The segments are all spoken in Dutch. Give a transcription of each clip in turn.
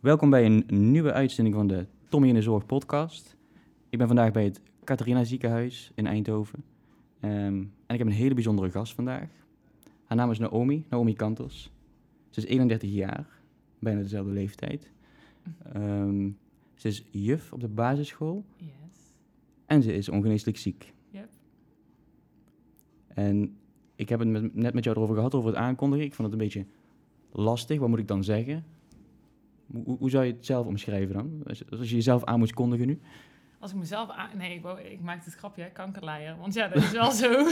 Welkom bij een nieuwe uitzending van de Tommy in de Zorg podcast. Ik ben vandaag bij het Catharina Ziekenhuis in Eindhoven. Ehm, en ik heb een hele bijzondere gast vandaag. Haar naam is Naomi, Naomi Kantos. Ze is 31 jaar, bijna dezelfde leeftijd. Ehm, ze is juf op de basisschool Yes. en ze is ongeneeslijk ziek. Yep. En ik heb het met- net met jou erover gehad, over het aankondigen. Ik vond het een beetje lastig. Wat moet ik dan zeggen? Hoe, hoe- zou je het zelf omschrijven dan? Als, als je jezelf aan moet kondigen nu? Als ik mezelf aan... Nee, ik, wou- ik maakte het grapje, hè, kankerleier. Want ja, dat is wel zo.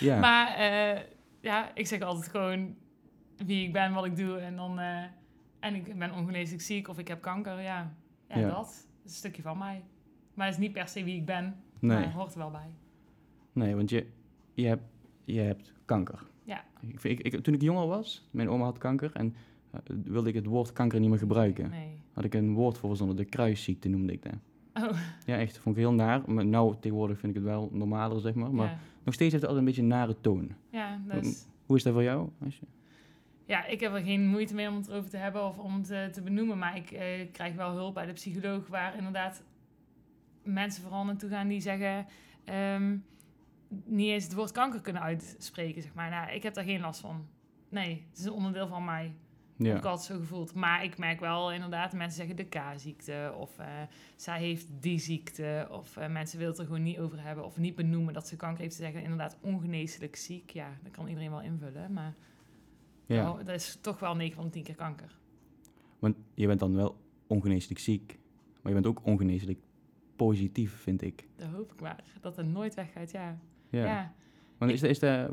Ja. Maar eh, ja, ik zeg altijd gewoon wie ik ben, wat ik doe. En dan... eh, en ik ben ongeneeslijk ziek of ik heb kanker, ja. Ja, Ja. dat. Dat is een stukje van mij. Maar het is niet per se wie ik ben. nee, Maar het hoort er wel bij. nee, want je, je, hebt, je hebt kanker. Ja. Ik, ik, ik- toen ik jonger was, mijn oma had kanker en wilde ik het woord kanker niet meer gebruiken. Nee. Had ik een woord voor verzonnen, de kruisziekte noemde ik dat. Oh, Ja, echt, vond ik heel naar. Maar nou, tegenwoordig vind ik het wel normaler, zeg maar. Maar ja. nog steeds heeft het altijd een beetje een nare toon. Ja. Hoe is dat voor jou? Als je... Ja, ik heb er geen moeite mee om het erover te hebben of om het eh, te benoemen. Maar ik eh, krijg wel hulp bij de psycholoog waar inderdaad mensen vooral naartoe gaan die zeggen... ehm, niet eens het woord kanker kunnen uitspreken, zeg maar. Nou, ik heb daar geen last van. Nee, het is een onderdeel van mij. Heb Ja. ik altijd zo gevoeld. Maar ik merk wel inderdaad, mensen zeggen de K-ziekte of eh, zij heeft die ziekte. Of eh, mensen willen het er gewoon niet over hebben of niet benoemen dat ze kanker heeft. Ze zeggen inderdaad ongeneeslijk ziek. Ja, dat kan iedereen wel invullen, maar ja. nou, dat is toch wel 9 van de 10 keer kanker. Want je bent dan wel ongeneeslijk ziek. Maar je bent ook ongeneeslijk positief, vind ik. Dat hoop ik maar. Dat het nooit weggaat, ja. Ja. Ja, Want is, is dat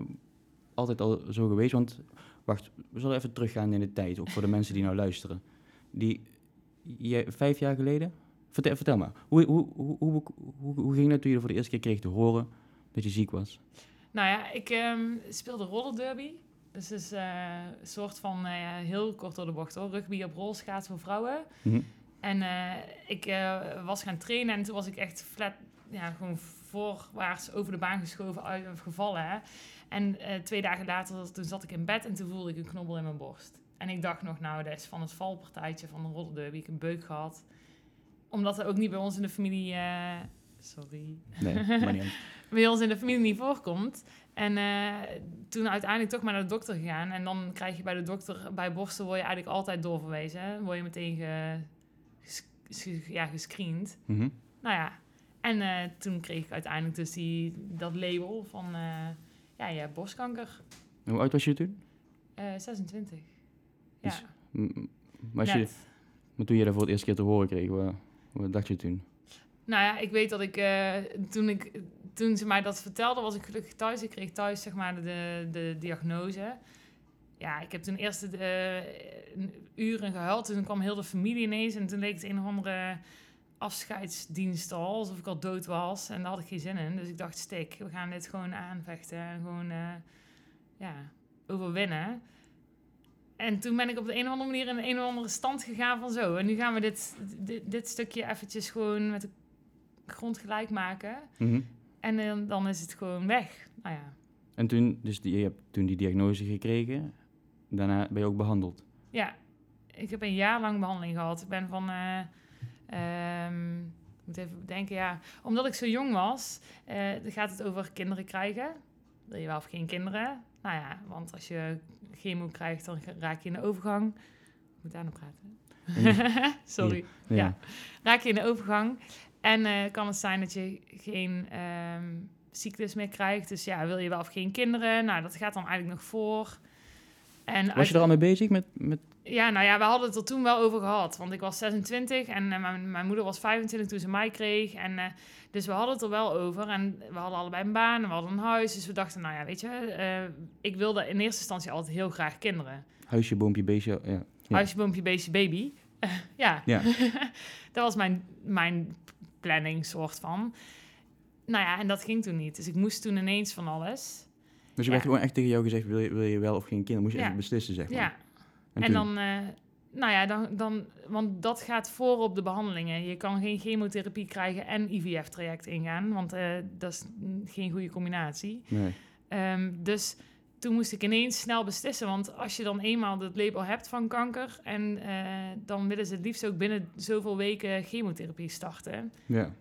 altijd al zo geweest? Want, wacht, we zullen even teruggaan in de tijd. Ook voor de mensen die nou luisteren. Die, je, vijf jaar geleden? Vertel, vertel maar. Hoe, hoe, hoe, hoe, ging het toen je voor de eerste keer kreeg te horen dat je ziek was? Nou ja, ik ehm, speelde rollerderby. Dus het is eh, een soort van, eh, heel kort door de bocht hoor, rugby op rolschaats voor vrouwen. Mhm. En eh, ik was gaan trainen en toen was ik echt flat, ja, gewoon voorwaarts over de baan geschoven, uit, gevallen. Hè. En eh, twee dagen later, toen zat ik in bed en toen voelde ik een knobbel in mijn borst. En ik dacht nog, nou, dat is van het valpartijtje van de. Ik heb een beuk gehad. Omdat er ook niet bij ons in de familie... eh, sorry Nee, maar niet uit. bij ons in de familie niet voorkomt. En eh, toen uiteindelijk toch maar naar de dokter gegaan. En dan krijg je bij de dokter, bij borsten word je eigenlijk altijd doorverwezen. Word je meteen ge, ges- ges- ja, gescreend. Mhm. Nou ja, en toen kreeg ik uiteindelijk dus die, dat label van, ja, je hebt borstkanker. Hoe oud was je toen? Eh 26. Ja, Dus- als je, maar toen je dat voor het eerste keer te horen kreeg, wat, wat dacht je toen? Nou ja, ik weet dat ik, eh, toen ik, toen ze mij dat vertelde, was ik gelukkig thuis. Ik kreeg thuis, zeg maar, de, de diagnose. Ja, ik heb toen eerst uh, uren gehuild. Toen kwam heel de familie ineens. En toen leek het een of andere afscheidsdienst al, alsof ik al dood was. En daar had ik geen zin in. Dus ik dacht, stik, we gaan dit gewoon aanvechten. En gewoon, eh, ja, overwinnen. En toen ben ik op de een of andere manier in een of andere stand gegaan van zo. En nu gaan we dit, dit, dit stukje eventjes gewoon met de grond gelijk maken. Mhm. En dan, dan is het gewoon weg. Nou ja, En toen, dus die, je hebt toen die diagnose gekregen, daarna ben je ook behandeld. ja. Ik heb een jaar lang behandeling gehad. Ik ben van... eh ehm, ik moet even denken, ja. Omdat ik zo jong was, eh, gaat het over kinderen krijgen. Wil je wel of geen kinderen? Nou ja, want als je chemo krijgt, dan raak je in de overgang. Ik moet daar nog praten. Sorry. Ja. raak je in de overgang. En eh, kan het zijn dat je geen ehm, ziektes meer krijgt. Dus ja, wil je wel of geen kinderen? Nou, dat gaat dan eigenlijk nog voor. En Was je er al mee bezig met, met Ja, nou ja, we hadden het er toen wel over gehad. Want ik was 26 en eh, mijn, mijn moeder was 25 toen ze mij kreeg. En, eh, dus we hadden het er wel over. En we hadden allebei een baan en we hadden een huis. Dus we dachten, nou ja, weet je... eh, ik wilde in eerste instantie altijd heel graag kinderen. huisje, boompje, beestje? Ja. Ja. Huisje, boompje, beestje, baby. ja, Ja. dat was mijn, mijn planning soort van. Nou ja, en dat ging toen niet. Dus ik moest toen ineens van alles. Dus je werd gewoon echt tegen jou gezegd, wil je, wil je wel of geen kinderen? Moest je echt beslissen, zeg maar. Ja, En, dan... eh, nou ja, dan, dan, want dat gaat voor op de behandelingen. Je kan geen chemotherapie krijgen en IVF-traject ingaan, want eh, dat is geen goede combinatie. Nee. Ehm, dus toen moest ik ineens snel beslissen. Want als je dan eenmaal het label hebt van kanker... en eh, dan willen ze het liefst ook binnen zoveel weken chemotherapie starten. Ja.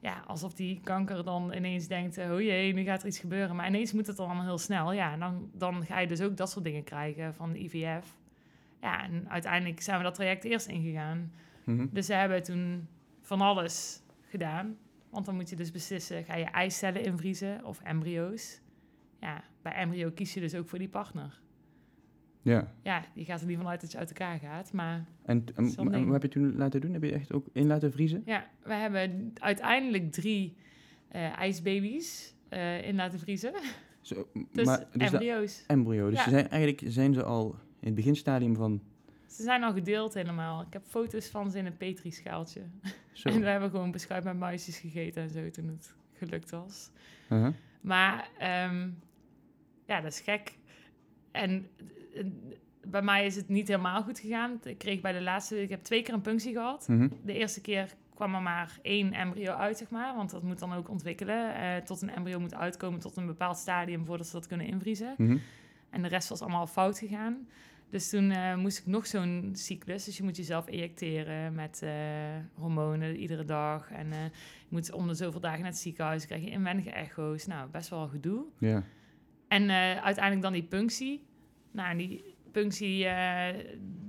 Ja, alsof die kanker dan ineens denkt... oh jee, nu gaat er iets gebeuren. Maar ineens moet het dan allemaal heel snel. Ja, en dan, dan ga je dus ook dat soort dingen krijgen van de IVF. Ja, en uiteindelijk zijn we dat traject eerst ingegaan. Mhm. Dus ze hebben toen van alles gedaan. Want dan moet je dus beslissen, ga je eicellen invriezen of embryo's? Ja, bij embryo kies je dus ook voor die partner. Ja. Ja, die gaat er niet vanuit dat je uit elkaar gaat. Maar En, en, wat heb je toen laten doen? Heb je echt ook in laten vriezen? ja, we hebben uiteindelijk drie eh ijsbaby's eh, in laten vriezen. Zo, Dus maar, dus embryo's. embryo. Dus Ja. ze zijn, eigenlijk zijn ze al in het beginstadium van... Ze zijn al gedeeld helemaal. Ik heb foto's van ze in een petrischaaltje. Zo. En we hebben gewoon beschuit met muisjes gegeten en zo toen het gelukt was. Maar ehm, ja, dat is gek. En bij mij is het niet helemaal goed gegaan. Ik kreeg bij de laatste, ik heb twee keer een punctie gehad. Mhm. De eerste keer kwam er maar één embryo uit, zeg maar. Want dat moet dan ook ontwikkelen. eh, tot een embryo moet uitkomen tot een bepaald stadium voordat ze dat kunnen invriezen. Mhm. En de rest was allemaal fout gegaan. Dus toen eh, moest ik nog zo'n cyclus. Dus je moet jezelf ejecteren met eh, hormonen iedere dag. En eh, je moet om de zoveel dagen naar het ziekenhuis. Krijg je inwendige echo's. Nou, best wel gedoe. Ja. En eh, uiteindelijk dan die punctie. Nou, en die punctie, eh,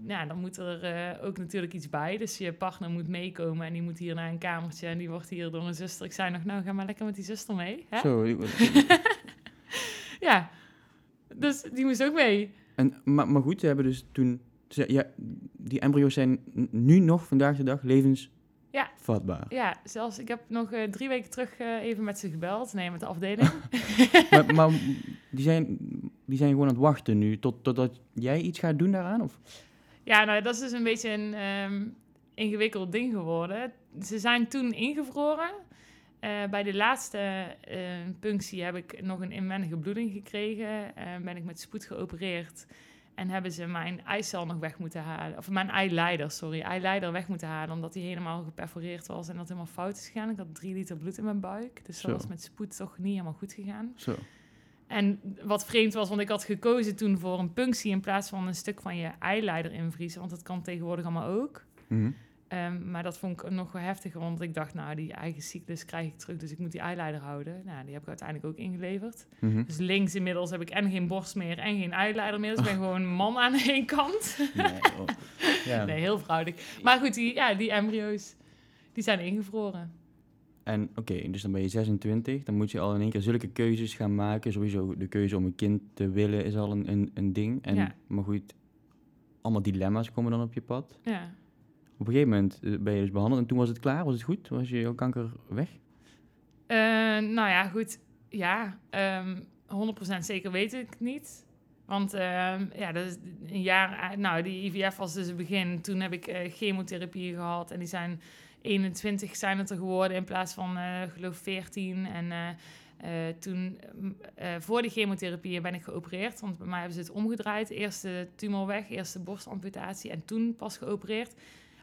ja, dan moet er eh, ook natuurlijk iets bij. Dus je partner moet meekomen en die moet hier naar een kamertje. En die wordt hier door een zuster. Ik zei nog, nou, ga maar lekker met die zuster mee. Hè? Zo. Ja, dus die moest ook mee. En, maar, maar goed, ze hebben dus toen... Ze, ja, die embryo's zijn nu nog, vandaag de dag, levensvatbaar. Ja, zelfs ik heb nog eh, drie weken terug even met ze gebeld. Nee, met de afdeling. maar maar die, zijn, die zijn gewoon aan het wachten nu, tot, totdat jij iets gaat doen daaraan? Of? ja, nou, dat is dus een beetje een ehm, ingewikkeld ding geworden. Ze zijn toen ingevroren. Eh, bij de laatste eh, punctie heb ik nog een inwendige bloeding gekregen. Eh, ben ik met spoed geopereerd. En hebben ze mijn eicel nog weg moeten halen. Of mijn eileider, sorry. Eileider weg moeten halen. Omdat die helemaal geperforeerd was. En dat helemaal fout is gegaan. Ik had drie liter bloed in mijn buik. Dus dat Zo. was met spoed toch niet helemaal goed gegaan. Zo. En wat vreemd was, want ik had gekozen toen voor een punctie in plaats van een stuk van je eileider invriezen. Want dat kan tegenwoordig allemaal ook. Mhm. Ehm, maar dat vond ik nog wel heftiger, want ik dacht, nou, die eigen cyclus krijg ik terug, dus ik moet die eileider houden. Nou, die heb ik uiteindelijk ook ingeleverd. Mhm. Dus links inmiddels heb ik en geen borst meer en geen eileider meer. Dus ik ben gewoon een man aan één kant. Nee, oh. ja. Nee, heel vrouwelijk. Maar goed, die, ja, die embryo's, die zijn ingevroren. En oké, dus dan ben je 26, dan moet je al in één keer zulke keuzes gaan maken. Sowieso de keuze om een kind te willen is al een, een, een ding. En, Ja. Maar goed, allemaal dilemma's komen dan op je pad. Ja. Op een gegeven moment eh, ben je dus behandeld en toen was het klaar, was het goed? Was je jouw kanker weg? Eh, nou ja, goed. Ja, ehm 100% zeker weet ik niet. Want ehm, ja, dat is een jaar... Nou, die IVF was dus het begin. Toen heb ik eh, chemotherapie gehad. En die zijn 21 zijn het er geworden in plaats van, eh geloof 14. En eh, eh, toen, voor die chemotherapie ben ik geopereerd. Want bij mij hebben ze het omgedraaid. Eerst de tumor weg, eerst de borstamputatie. En toen pas geopereerd.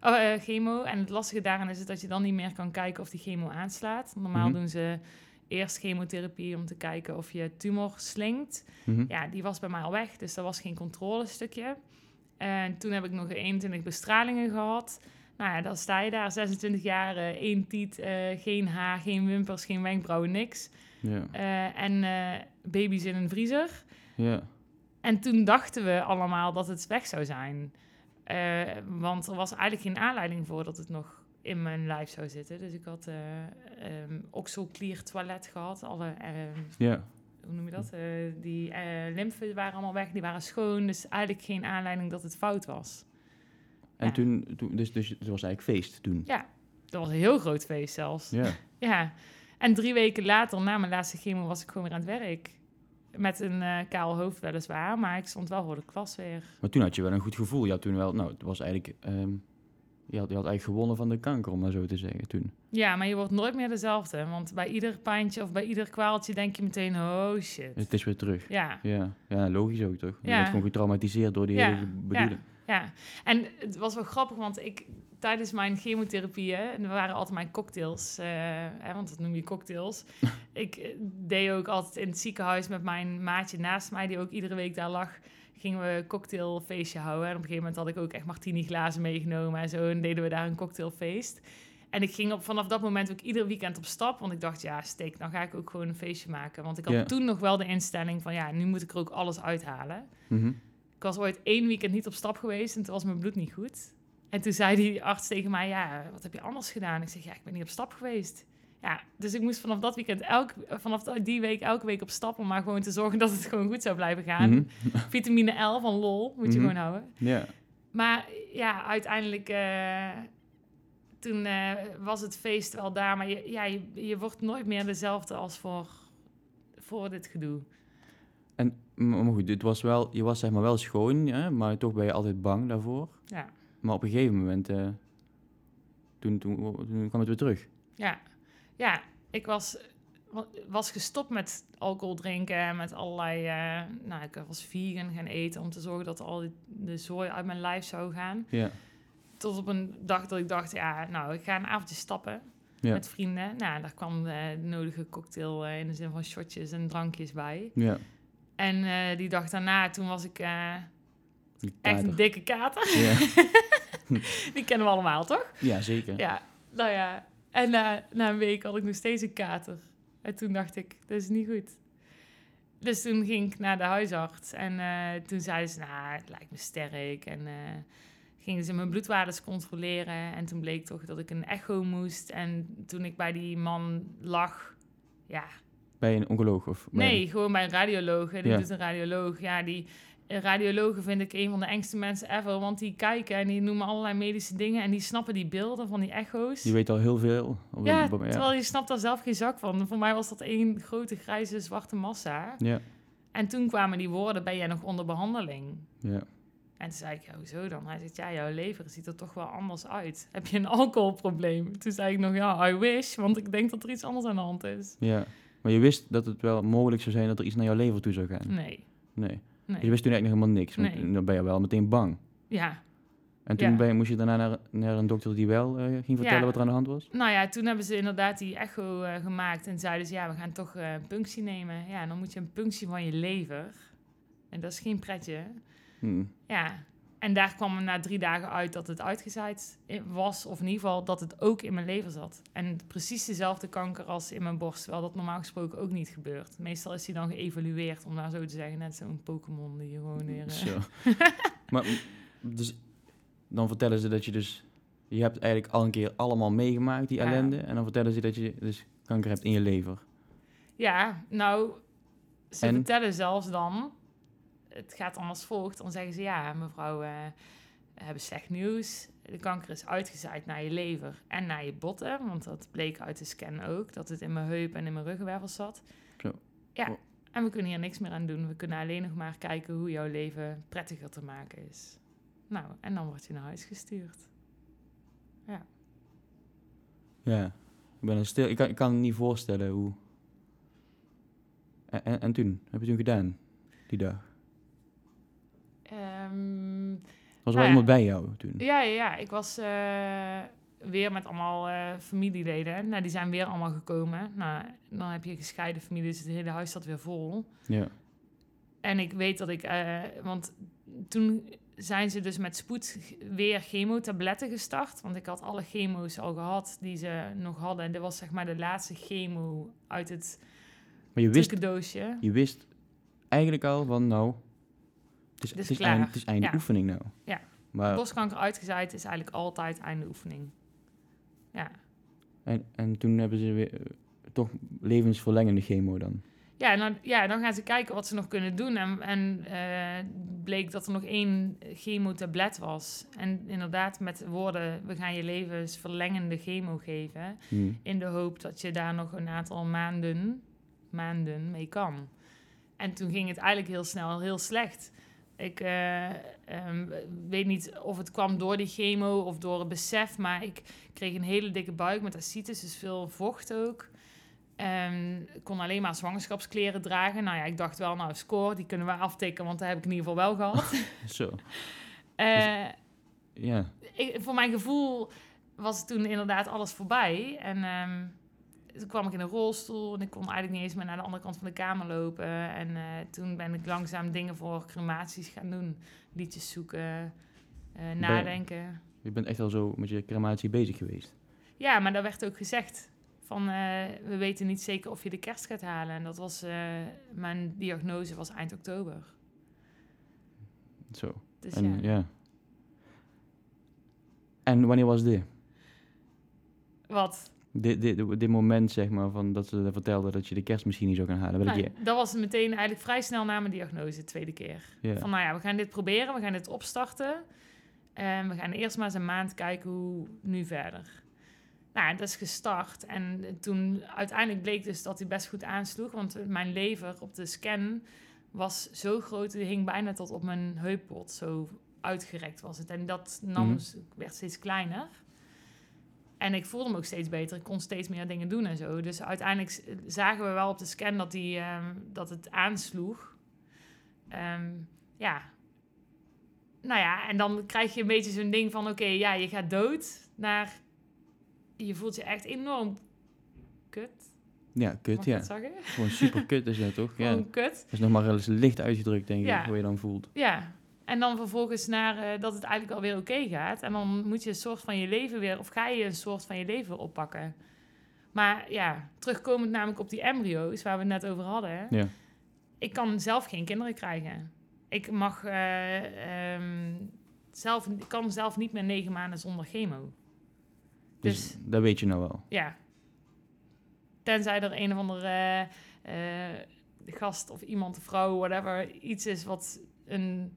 Oh, chemo. En het lastige daaraan is het dat je dan niet meer kan kijken of die chemo aanslaat. Normaal Mhm. doen ze eerst chemotherapie om te kijken of je tumor slinkt. Mhm. Ja, die was bij mij al weg, dus dat was geen controlestukje. En toen heb ik nog 21 bestralingen gehad. Nou ja, dan sta je daar, 26 jaar, eh, één tiet, eh, geen haar, geen wimpers, geen wenkbrauwen, niks. Ja. Eh, en baby's in een vriezer. ja. En toen dachten we allemaal dat het weg zou zijn. Want er was eigenlijk geen aanleiding voor dat het nog in mijn lijf zou zitten. Dus ik had eh ehm oxalclear toilet gehad. Alle, ehm, ja. hoe noem je dat? Die lymfen waren allemaal weg, die waren schoon. Dus eigenlijk geen aanleiding dat het fout was. En Ja. toen, toen dus, dus het was eigenlijk feest toen? Ja, dat was een heel groot feest zelfs. Ja. Ja. En drie weken later, na mijn laatste chemo, was ik gewoon weer aan het werk. Met een eh, kaal hoofd weliswaar, maar ik stond wel voor de klas weer. Maar toen had je wel een goed gevoel. Je had toen wel, nou, het was eigenlijk, ehm, je, had, je had eigenlijk gewonnen van de kanker, om maar zo te zeggen, toen. Ja, maar je wordt nooit meer dezelfde. Want bij ieder pijntje of bij ieder kwaaltje denk je meteen, oh shit. Het is weer terug. Ja, Ja, ja logisch ook toch? Je bent gewoon getraumatiseerd door die Ja, hele bedoeling. Ja, en het was wel grappig, want ik tijdens mijn chemotherapieën, en er waren altijd mijn cocktails, eh, hè, want dat noem je cocktails. ik eh, deed ook altijd in het ziekenhuis met mijn maatje naast mij, die ook iedere week daar lag, gingen we een cocktailfeestje houden. En op een gegeven moment had ik ook echt martini glazen meegenomen en zo, en deden we daar een cocktailfeest. En ik ging op, vanaf dat moment ook ieder weekend op stap. Want ik dacht, ja, steek, dan ga ik ook gewoon een feestje maken. Want ik had Ja. toen nog wel de instelling van, ja, nu moet ik er ook alles uithalen. Mhm. Ik was ooit één weekend niet op stap geweest en toen was mijn bloed niet goed. En toen zei die arts tegen mij, ja, wat heb je anders gedaan? Ik zeg, ja, ik ben niet op stap geweest. Ja, dus ik moest vanaf dat weekend, elk, vanaf die week, elke week op stap... om maar gewoon te zorgen dat het gewoon goed zou blijven gaan. Mhm. Vitamine L van lol moet je Mhm. gewoon houden. Ja. Maar ja, uiteindelijk... eh, toen eh, was het feest wel daar. Maar je, ja, je, je wordt nooit meer dezelfde als voor, voor dit gedoe. En, maar goed, het was wel, je was zeg maar wel schoon, ja, maar toch ben je altijd bang daarvoor. Ja, Maar op een gegeven moment, eh, toen, toen, toen kwam het weer terug. ja, ja ik was, wa- was gestopt met alcohol drinken en met allerlei... eh, nou, ik was vegan gaan eten om te zorgen dat al die, de zooi uit mijn lijf zou gaan. Ja. Tot op een dag dat ik dacht, ja, nou, ik ga een avondje stappen Ja. met vrienden. Nou, daar kwam de nodige cocktail eh, in de zin van shotjes en drankjes bij. Ja. En eh, die dag daarna, toen was ik eh, echt een dikke kater. Ja. Die kennen we allemaal, toch? ja, zeker. Ja, nou ja. En na, na een week had ik nog steeds een kater. En toen dacht ik, dat is niet goed. Dus toen ging ik naar de huisarts. En eh, toen zeiden ze, nou, het lijkt me sterk. En eh, gingen ze mijn bloedwaardes controleren. En toen bleek toch dat ik een echo moest. En toen ik bij die man lag, ja, Bij een oncoloog of? bij- Nee, gewoon bij een radioloog. Die Ja. doet een radioloog. Ja, die eh, radiologen vind ik een van de engste mensen ever. Want die kijken en die noemen allerlei medische dingen. En die snappen die beelden van die echo's. Die weet al heel veel. Ja, ja. terwijl je snapt daar zelf geen zak van. Voor mij was dat één grote grijze zwarte massa. Ja. En toen kwamen die woorden, ben jij nog onder behandeling? Ja. En toen zei ik, ja, hoezo dan? Hij zegt, ja, jouw lever ziet er toch wel anders uit. Heb je een alcoholprobleem? Toen zei ik nog, ja, I wish. Want ik denk dat er iets anders aan de hand is. ja. Maar je wist dat het wel mogelijk zou zijn dat er iets naar jouw lever toe zou gaan? Nee, Nee. nee. Je wist toen eigenlijk nog helemaal niks. Nee. dan ben je wel meteen bang. Ja, En toen Ja. ben je, moest je daarna naar, naar een dokter die wel eh, ging vertellen Ja. wat er aan de hand was? Nou ja, toen hebben ze inderdaad die echo eh, gemaakt en zeiden ze, ja, we gaan toch eh, een punctie nemen. Ja, dan moet je een punctie van je lever. En dat is geen pretje. Hm. Ja, en daar kwam er na drie dagen uit dat het uitgezaaid was. Of in ieder geval dat het ook in mijn lever zat. En precies dezelfde kanker als in mijn borst. Terwijl dat normaal gesproken ook niet gebeurt. Meestal is die dan geëvalueerd, om maar zo te zeggen. Net zo'n Pokémon die je gewoon weer... eh, Zo. maar m- dus, dan vertellen ze dat je dus... Je hebt eigenlijk al een keer allemaal meegemaakt, die Ja. ellende. En dan vertellen ze dat je dus kanker hebt in je lever. Ja, nou, ze En? vertellen zelfs dan, het gaat dan als volgt. Dan zeggen ze, ja, mevrouw, eh, we hebben slecht nieuws. De kanker is uitgezaaid naar je lever en naar je botten. Want dat bleek uit de scan ook, dat het in mijn heup en in mijn ruggenwervel zat. Zo. Ja, Oh. en we kunnen hier niks meer aan doen. We kunnen alleen nog maar kijken hoe jouw leven prettiger te maken is. Nou, en dan word je naar huis gestuurd. Ja. Ik ben er stil. Ik kan, ik kan me niet voorstellen hoe... En, en, en toen? Heb je toen gedaan? Die dag? Ehm, Was Nou wel ja. bij jou toen? Ja, ja, ja. Ik was eh, weer met allemaal eh, familieleden. Nou, die zijn weer allemaal gekomen. Nou, dan heb je gescheiden familie, dus het hele huis zat weer vol. Ja. En ik weet dat ik... eh, want toen zijn ze dus met spoed weer chemotabletten gestart. Want ik had alle chemo's al gehad die ze nog hadden. En dit was zeg maar de laatste chemo uit het Maar je wist, doosje. je wist eigenlijk al van, nou... Het is, Het is het is, eind, het is einde Ja. oefening nou. Ja. Maar, Borstkanker uitgezaaid is eigenlijk altijd einde oefening. Ja. en, en toen hebben ze weer... eh, toch levensverlengende chemo dan. Ja, en dan, ja, dan gaan ze kijken wat ze nog kunnen doen. En, en eh, bleek dat er nog één chemotablet was. En inderdaad met de woorden, we gaan je levensverlengende chemo geven. Hm. In de hoop dat je daar nog een aantal maanden, maanden mee kan. En toen ging het eigenlijk heel snel heel slecht. Ik eh, ehm, weet niet of het kwam door die chemo of door het besef, maar ik kreeg een hele dikke buik met ascites, dus veel vocht ook. En ik kon alleen maar zwangerschapskleren dragen. Nou ja, ik dacht wel, nou, score, die kunnen we aftikken, want dat heb ik in ieder geval wel gehad. Zo. Eh, Ja, ik, voor mijn gevoel was toen inderdaad alles voorbij. En ehm, toen kwam ik in een rolstoel en ik kon eigenlijk niet eens meer naar de andere kant van de kamer lopen. En eh, toen ben ik langzaam dingen voor crematies gaan doen. Liedjes zoeken, eh, nadenken. je bent echt al zo met je crematie bezig geweest. Ja, maar daar werd ook gezegd van eh, we weten niet zeker of je de kerst gaat halen. En dat was, mijn diagnose was eind oktober. Zo. Dus En, ja. ja. En wanneer was dit? Wat? Dit, dit, dit moment, zeg maar, van dat ze vertelden dat je de kerst misschien niet zou gaan halen. Nou, dat was meteen eigenlijk vrij snel na mijn diagnose, de tweede keer. Van nou ja, we gaan dit proberen, we gaan dit opstarten. En we gaan eerst maar eens een maand kijken hoe nu verder. Nou, dat is gestart. En toen uiteindelijk bleek dus dat hij best goed aansloeg. Want mijn lever op de scan was zo groot, die hing bijna tot op mijn heuppot. Zo uitgerekt was het. En dat nam, Mhm. werd steeds kleiner. En ik voelde me ook steeds beter. Ik kon steeds meer dingen doen en zo. Dus uiteindelijk zagen we wel op de scan dat, die, ehm, dat het aansloeg. Ehm, ja. Nou ja, en dan krijg je een beetje zo'n ding van... Oké, ja, je gaat dood. Naar... Je voelt je echt enorm kut. Ja, kut, ja. Gewoon super kut is dat toch? Ja. Gewoon kut. Dat is nog maar eens licht uitgedrukt, denk ik, Ja. hoe je dan voelt. Ja. En dan vervolgens naar eh, dat het eigenlijk alweer oké gaat. En dan moet je een soort van je leven weer... Of ga je een soort van je leven weer oppakken. Maar ja, terugkomend namelijk op die embryo's... waar we het net over hadden... Ja. ik kan zelf geen kinderen krijgen. Ik mag eh, ehm, zelf, ik kan zelf niet meer negen maanden zonder chemo. Dus, Dus dat weet je nou wel. ja. Tenzij er een of andere eh, gast of iemand, vrouw, whatever, iets is wat een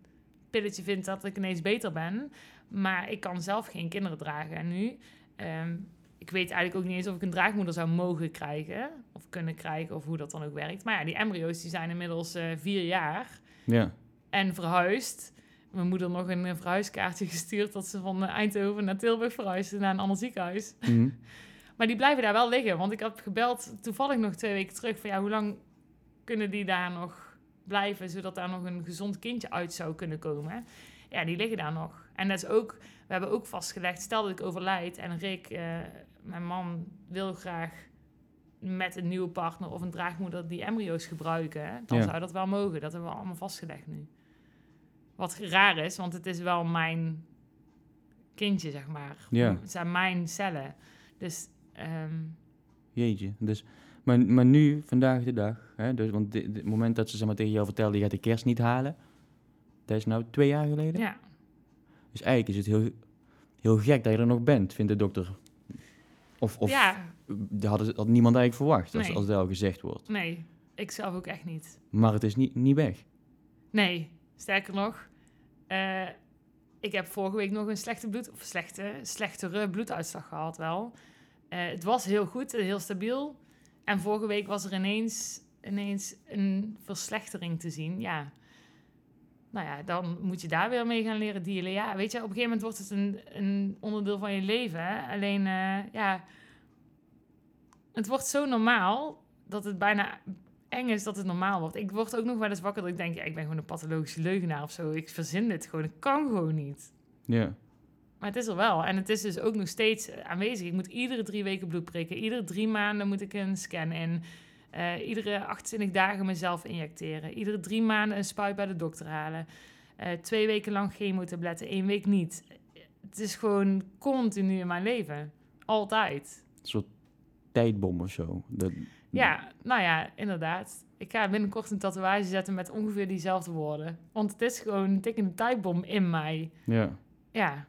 pilletje vindt dat ik ineens beter ben. Maar ik kan zelf geen kinderen dragen. En nu, ehm, ik weet eigenlijk ook niet eens of ik een draagmoeder zou mogen krijgen. Of kunnen krijgen, of hoe dat dan ook werkt. Maar ja, die embryo's die zijn inmiddels eh, vier jaar Ja. en verhuisd. Mijn moeder nog een eh, verhuiskaartje gestuurd dat ze van eh, Eindhoven naar Tilburg verhuisde naar een ander ziekenhuis. Mhm. Maar die blijven daar wel liggen. Want ik heb gebeld toevallig nog twee weken terug van ja, hoe lang kunnen die daar nog blijven, zodat daar nog een gezond kindje uit zou kunnen komen. Ja, die liggen daar nog. En dat is ook, we hebben ook vastgelegd, stel dat ik overlijd en Rick, eh, mijn man, wil graag met een nieuwe partner of een draagmoeder die embryo's gebruiken, dan Ja. zou dat wel mogen. Dat hebben we allemaal vastgelegd nu. Wat raar is, want het is wel mijn kindje, zeg maar. Ja. Het zijn mijn cellen. Dus ehm, Jeetje. Dus, maar, maar nu, vandaag de dag, hè, dus, want het moment dat ze zeg maar, tegen jou vertelde, je gaat de kerst niet halen, dat is nou twee jaar geleden. ja, Dus eigenlijk is het heel, heel gek dat je er nog bent, vindt de dokter. Of, of ja, dat had, had niemand eigenlijk verwacht, als, Nee. als dat al gezegd wordt. nee, ik zelf ook echt niet. Maar het is niet, niet weg. Nee, sterker nog, eh, ik heb vorige week nog een slechte bloed, of slechte, slechtere bloeduitslag gehad wel. Eh, het was heel goed, heel stabiel. En vorige week was er ineens, ineens een verslechtering te zien. Ja, nou ja, dan moet je daar weer mee gaan leren dealen. Ja, weet je, op een gegeven moment wordt het een, een onderdeel van je leven. Hè? Alleen, eh, ja, het wordt zo normaal dat het bijna eng is dat het normaal wordt. Ik word ook nog wel eens wakker dat ik denk, ja, ik ben gewoon een pathologische leugenaar of zo. Ik verzin dit gewoon, ik kan gewoon niet. Ja. Maar het is er wel. En het is dus ook nog steeds eh, aanwezig. Ik moet iedere drie weken bloed prikken. Iedere drie maanden moet ik een scan in. Eh, iedere 28 dagen mezelf injecteren. Iedere drie maanden een spuit bij de dokter halen. Eh, twee weken lang chemotabletten, één week niet. Het is gewoon continu in mijn leven. Altijd. Een soort tijdbom of zo. Dat, Ja, nou ja, inderdaad. Ik ga binnenkort een tatoeage zetten met ongeveer diezelfde woorden. Want het is gewoon een tikkende tijdbom in mij. Ja. Ja,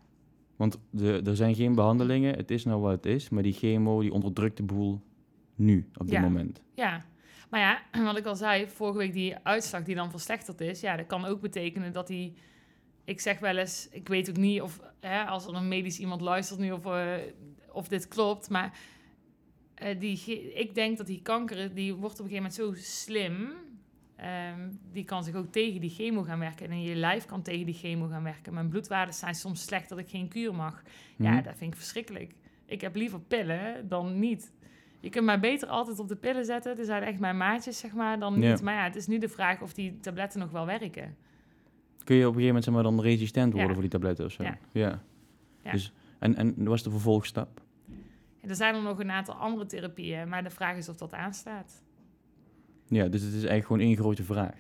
Want de, er zijn geen behandelingen, het is nou wat het is, maar die chemo die onderdrukt de boel nu, op dit Ja. moment. ja. Maar ja, wat ik al zei, vorige week die uitslag die dan verslechterd is... ja, dat kan ook betekenen dat die... Ik zeg wel eens, ik weet ook niet of... Hè, als er een medisch iemand luistert nu of, eh, of dit klopt... maar eh, die, ik denk dat die kanker, die wordt op een gegeven moment zo slim... ehm, die kan zich ook tegen die chemo gaan werken. En je lijf kan tegen die chemo gaan werken. Mijn bloedwaarden zijn soms slecht dat ik geen kuur mag. Ja, Mhm. dat vind ik verschrikkelijk. Ik heb liever pillen dan niet. Je kunt mij beter altijd op de pillen zetten. Het zijn echt mijn maatjes, zeg maar, dan Ja. niet. Maar ja, het is nu de vraag of die tabletten nog wel werken. Kun je op een gegeven moment zeg maar, dan resistent worden Ja. voor die tabletten of zo? Ja. ja. Dus, en, en wat was de vervolgstap? Er zijn er nog een aantal andere therapieën, maar de vraag is of dat aanstaat. Ja, dus het is eigenlijk gewoon één grote vraag.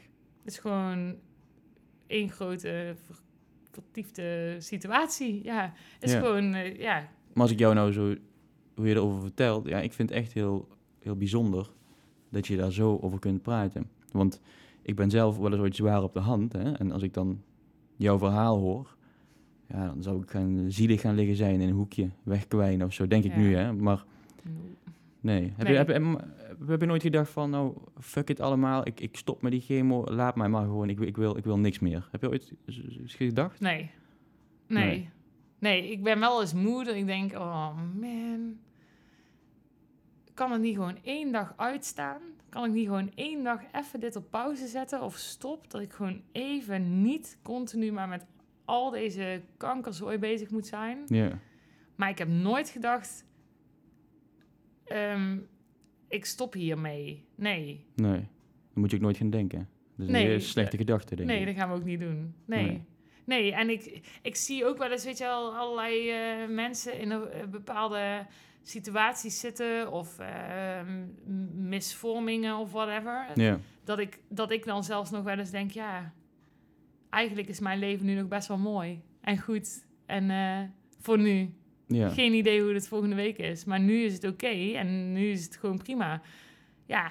Het is gewoon één grote ver- vertiefde situatie. Ja, het is gewoon, eh, ja, Maar als ik jou nou zo, hoe je erover vertelt, ja, ik vind het echt heel, heel bijzonder dat je daar zo over kunt praten. Want ik ben zelf wel eens ooit zwaar op de hand. Hè? En als ik dan jouw verhaal hoor, ja, dan zou ik gaan, zielig gaan liggen zijn in een hoekje, wegkwijnen of zo, denk ik nu. Hè? Maar nee. Heb, Nee. Je, heb, je, em, heb je nooit gedacht van, nou, fuck it allemaal, ik, ik stop met die chemo, laat mij maar gewoon, ik, wil- ik, wil, ik wil niks meer. Heb je ooit gedacht? nee. Nee. Nee. Nee, ik ben wel eens moe dat ik denk, oh man, kan het niet gewoon één dag uitstaan? Kan ik niet gewoon één dag even dit op pauze zetten of stop? Dat ik gewoon even niet continu maar met al deze kankerzooi bezig moet zijn. Ja. Maar ik heb nooit gedacht, ehm, ik stop hiermee. Nee, Nee, dan moet je ook nooit gaan denken. Dat is Nee, een hele slechte gedachte, denk nee, ik. dat gaan we ook niet doen. Nee. Nee. Nee, en ik, ik zie ook wel eens, weet je wel, allerlei eh, mensen in een eh, bepaalde situaties zitten of eh, m- misvormingen of whatever. Ja, Dat, ik, dat ik dan zelfs nog wel eens denk, ja, eigenlijk is mijn leven nu nog best wel mooi en goed. En eh, voor nu, geen idee hoe het volgende week is. Maar nu is het oké en nu is het gewoon prima. Ja,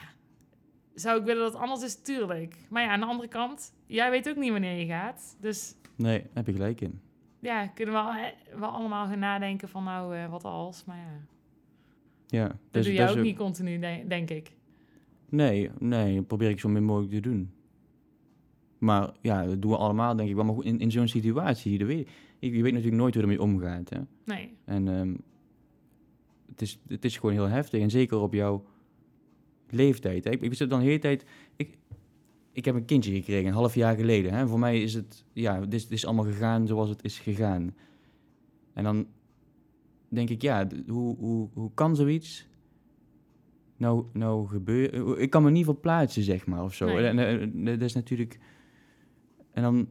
zou ik willen dat het anders is? Tuurlijk. Maar ja, aan de andere kant, jij weet ook niet wanneer je gaat. Dus Nee, heb je gelijk in. ja, kunnen we wel allemaal gaan nadenken van nou, eh, wat als. Maar ja, Ja, dat dus- doe is ook niet continu, de- denk ik. Nee, nee, dat probeer ik zo min mogelijk te doen. Maar ja, dat doen we allemaal, denk ik wel. Maar goed, in, in zo'n situatie, dat weet, je weet natuurlijk nooit hoe ermee omgaat. Hè? Nee, En ehm, het, is, het is gewoon heel heftig. En zeker op jouw leeftijd. Hè? Ik, ik zit dan de hele tijd... Ik, ik heb een kindje gekregen, een half jaar geleden. Hè? Voor mij is het... Ja, dit is allemaal gegaan zoals het is gegaan. En dan denk ik, ja, hoe, hoe, hoe kan zoiets nou, nou gebeuren? Ik kan me niet verplaatsen, zeg maar, of zo. Nee. En, eh, eh, dat is natuurlijk... En dan...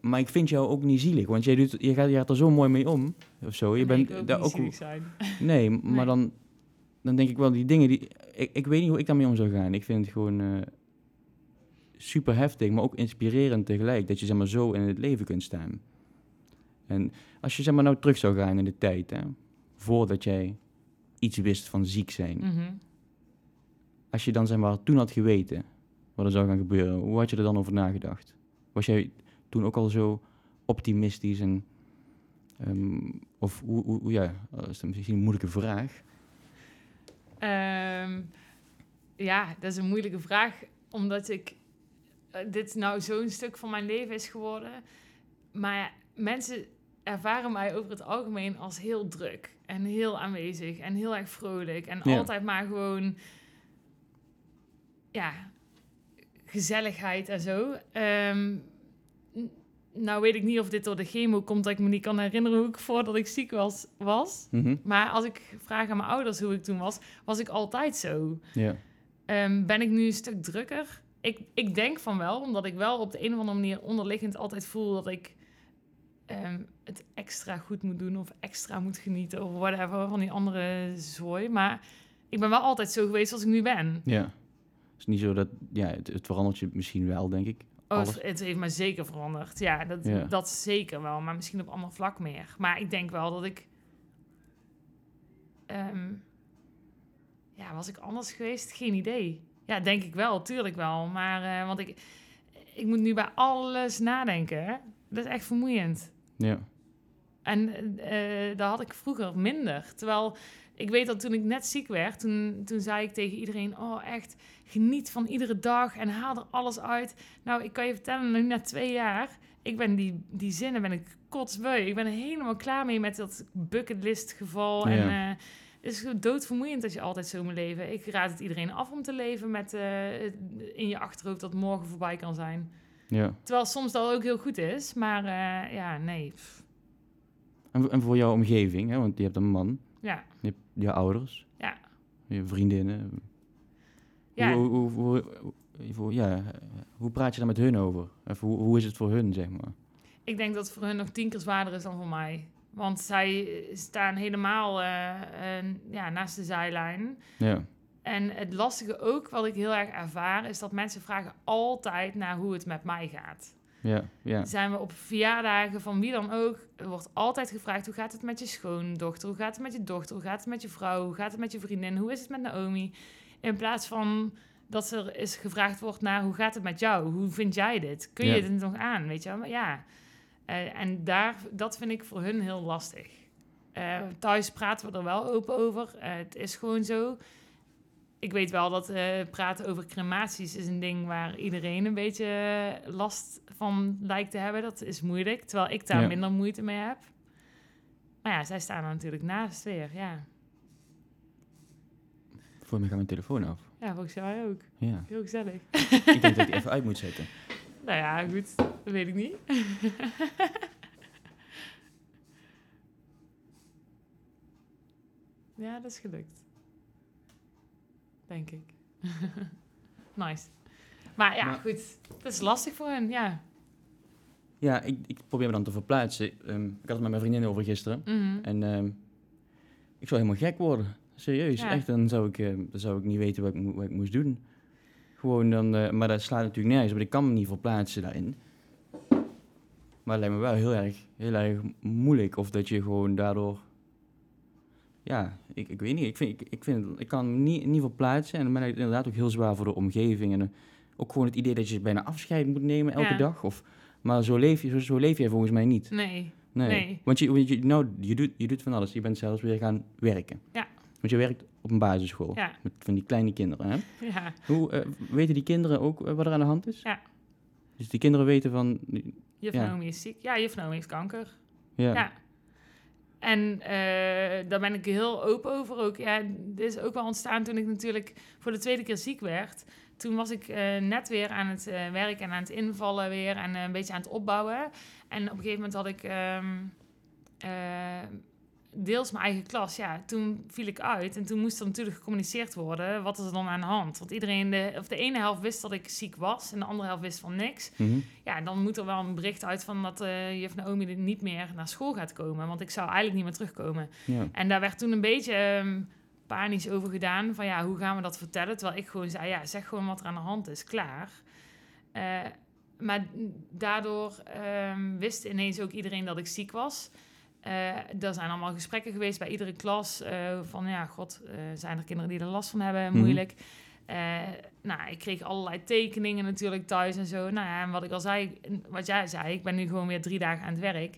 Maar ik vind jou ook niet zielig, want jij, doet, je, gaat, je gaat er zo mooi mee om, of zo. Je nee, bent ook daar ook zielig zijn. Nee, maar Nee. Dan, dan denk ik wel die dingen die. Ik, ik weet niet hoe ik daarmee om zou gaan. Ik vind het gewoon eh, super heftig, maar ook inspirerend tegelijk. Dat je zeg maar zo in het leven kunt staan. En als je zeg maar nou terug zou gaan in de tijd, hè, voordat jij iets wist van ziek zijn. Mhm. Als je dan zeg maar toen had geweten wat er zou gaan gebeuren, hoe had je er dan over nagedacht? Was jij toen ook al zo optimistisch en. ehm, of hoe, hoe, hoe- ja, dat is misschien een moeilijke vraag. Ehm, ja, dat is een moeilijke vraag, omdat ik eh, dit nou zo'n stuk van mijn leven is geworden. Maar mensen ervaren mij over het algemeen als heel druk en heel aanwezig en heel erg vrolijk en Ja. altijd maar gewoon ja gezelligheid en zo. Ehm, nou weet ik niet of dit door de chemo komt dat ik me niet kan herinneren hoe ik voordat ik ziek was was. Mhm. Maar als ik vraag aan mijn ouders hoe ik toen was, was ik altijd zo. Ja. Ehm, ben ik nu een stuk drukker? Ik, ik denk van wel, omdat ik wel op de een of andere manier onderliggend altijd voel dat ik ehm, het extra goed moet doen of extra moet genieten of whatever van die andere zooi. Maar ik ben wel altijd zo geweest als ik nu ben. Ja. Het is niet zo dat, ja, het, het verandert je misschien wel, denk ik. Oh, het, het heeft me zeker veranderd. Ja dat, Ja. dat zeker wel. Maar misschien op ander vlak meer. Maar ik denk wel dat ik... ehm, ja, was ik anders geweest? Geen idee. Ja, denk ik wel. Tuurlijk wel. Maar, eh, want ik, ik moet nu bij alles nadenken. Hè? Dat is echt vermoeiend. Ja. En eh dat had ik vroeger minder. Terwijl ik weet dat toen ik net ziek werd, toen, toen zei ik tegen iedereen: Oh, echt, geniet van iedere dag en haal er alles uit. Nou, ik kan je vertellen, nu na twee jaar, ik ben die, die zinnen ben ik kotsbeu. Ik ben er helemaal klaar mee met dat bucketlist geval. En Ja. eh, het is doodvermoeiend als je altijd zo moet leven. Ik raad het iedereen af om te leven met eh, in je achterhoofd dat morgen voorbij kan zijn. Ja. Terwijl soms dat ook heel goed is, maar eh, ja, nee. En, voor- en voor jouw omgeving, hè, want je hebt een man, Ja. je hebt je ouders, Ja. je vriendinnen. Ja. Hoe, hoe, hoe, ja, hoe praat je daar met hun over? Of hoe, hoe is het voor hun, zeg maar? Ik denk dat het voor hun nog tien keer zwaarder is dan voor mij. Want zij staan helemaal eh, eh, ja, naast de zijlijn. Ja, En het lastige ook, wat ik heel erg ervaar, is dat mensen vragen altijd naar hoe het met mij gaat. ja, ja. Zijn we op verjaardagen van wie dan ook, er wordt altijd gevraagd hoe gaat het met je schoondochter, hoe gaat het met je dochter, hoe gaat het met je vrouw, hoe gaat het met je vriendin, hoe is het met Naomi? In plaats van dat er is gevraagd wordt naar hoe gaat het met jou, hoe vind jij dit? Kun je Ja. dit nog aan, weet je wel? Maar ja, Eh, en daar, dat vind ik voor hun heel lastig. Eh, thuis praten we er wel open over, Eh, het is gewoon zo. Ik weet wel dat eh, praten over crematies is een ding waar iedereen een beetje eh, last van lijkt te hebben. Dat is moeilijk, terwijl ik daar Ja. minder moeite mee heb. Maar ja, zij staan er natuurlijk naast weer, ja. Voor mij gaat mijn telefoon af. Ja, volgens mij ook. Ja, Heel gezellig. ik denk dat ik die even uit moet zetten. Nou ja, goed. Dat weet ik niet. ja, dat is gelukt. Denk ik. nice. Maar ja, Maar- goed. Het is lastig voor hen, ja. Ja, ik, ik probeer me dan te verplaatsen. Ehm, ik had het met mijn vriendin over gisteren. Mhm. En ehm, ik zou helemaal gek worden. Serieus, Ja. echt. Dan zou, ik, eh, dan zou ik niet weten wat ik, wat ik moest doen. Gewoon dan, eh, maar dat slaat natuurlijk nergens op. Ik kan me niet verplaatsen daarin. Maar het lijkt me wel heel erg, heel erg moeilijk. Of dat je gewoon daardoor... Ja, ik, ik weet niet. Ik, vind, ik, ik, vind, het- ik kan niet, niet verplaatsen. En dan ben ik inderdaad ook heel zwaar voor de omgeving. En eh, ook gewoon het idee dat je bijna afscheid moet nemen elke Ja. dag. Of, maar zo leef, je, zo, zo leef jij volgens mij niet. Nee. Nee. Nee. Want je, want je, nou, je, doet, je doet van alles. Je bent zelfs weer gaan werken. Ja. Want je werkt op een basisschool. Ja. Met van die kleine kinderen. Hè? Ja. Hoe, eh, weten die kinderen ook eh, wat er aan de hand is? Ja. Dus die kinderen weten van... Juf Ja. Naomi is ziek. Ja, juf Naomi heeft kanker. Ja. Ja. En eh, daar ben ik heel open over ook. Ja, dit is ook wel ontstaan toen ik natuurlijk voor de tweede keer ziek werd. Toen was ik eh, net weer aan het eh, werken en aan het invallen weer en een beetje aan het opbouwen. En op een gegeven moment had ik ehm, eh, deels mijn eigen klas. Ja, toen viel ik uit en toen moest er natuurlijk gecommuniceerd worden. Wat is er dan aan de hand? Want iedereen, de, of de ene helft wist dat ik ziek was en de andere helft wist van niks. Mhm. Ja, dan moet er wel een bericht uit van dat eh juf Naomi niet meer naar school gaat komen. Want ik zou eigenlijk niet meer terugkomen. ja. En daar werd toen een beetje ehm, panisch over gedaan. Van ja, hoe gaan we dat vertellen? Terwijl ik gewoon zei, ja, zeg gewoon wat er aan de hand is. Klaar. Eh, maar daardoor ehm, wist ineens ook iedereen dat ik ziek was. Eh, er zijn allemaal gesprekken geweest bij iedere klas. eh, van ja, god, eh, zijn er kinderen die er last van hebben? Mhm. Moeilijk. Nou, ik kreeg allerlei tekeningen natuurlijk thuis en zo. Nou ja, en wat ik al zei, wat jij zei, ik ben nu gewoon weer drie dagen aan het werk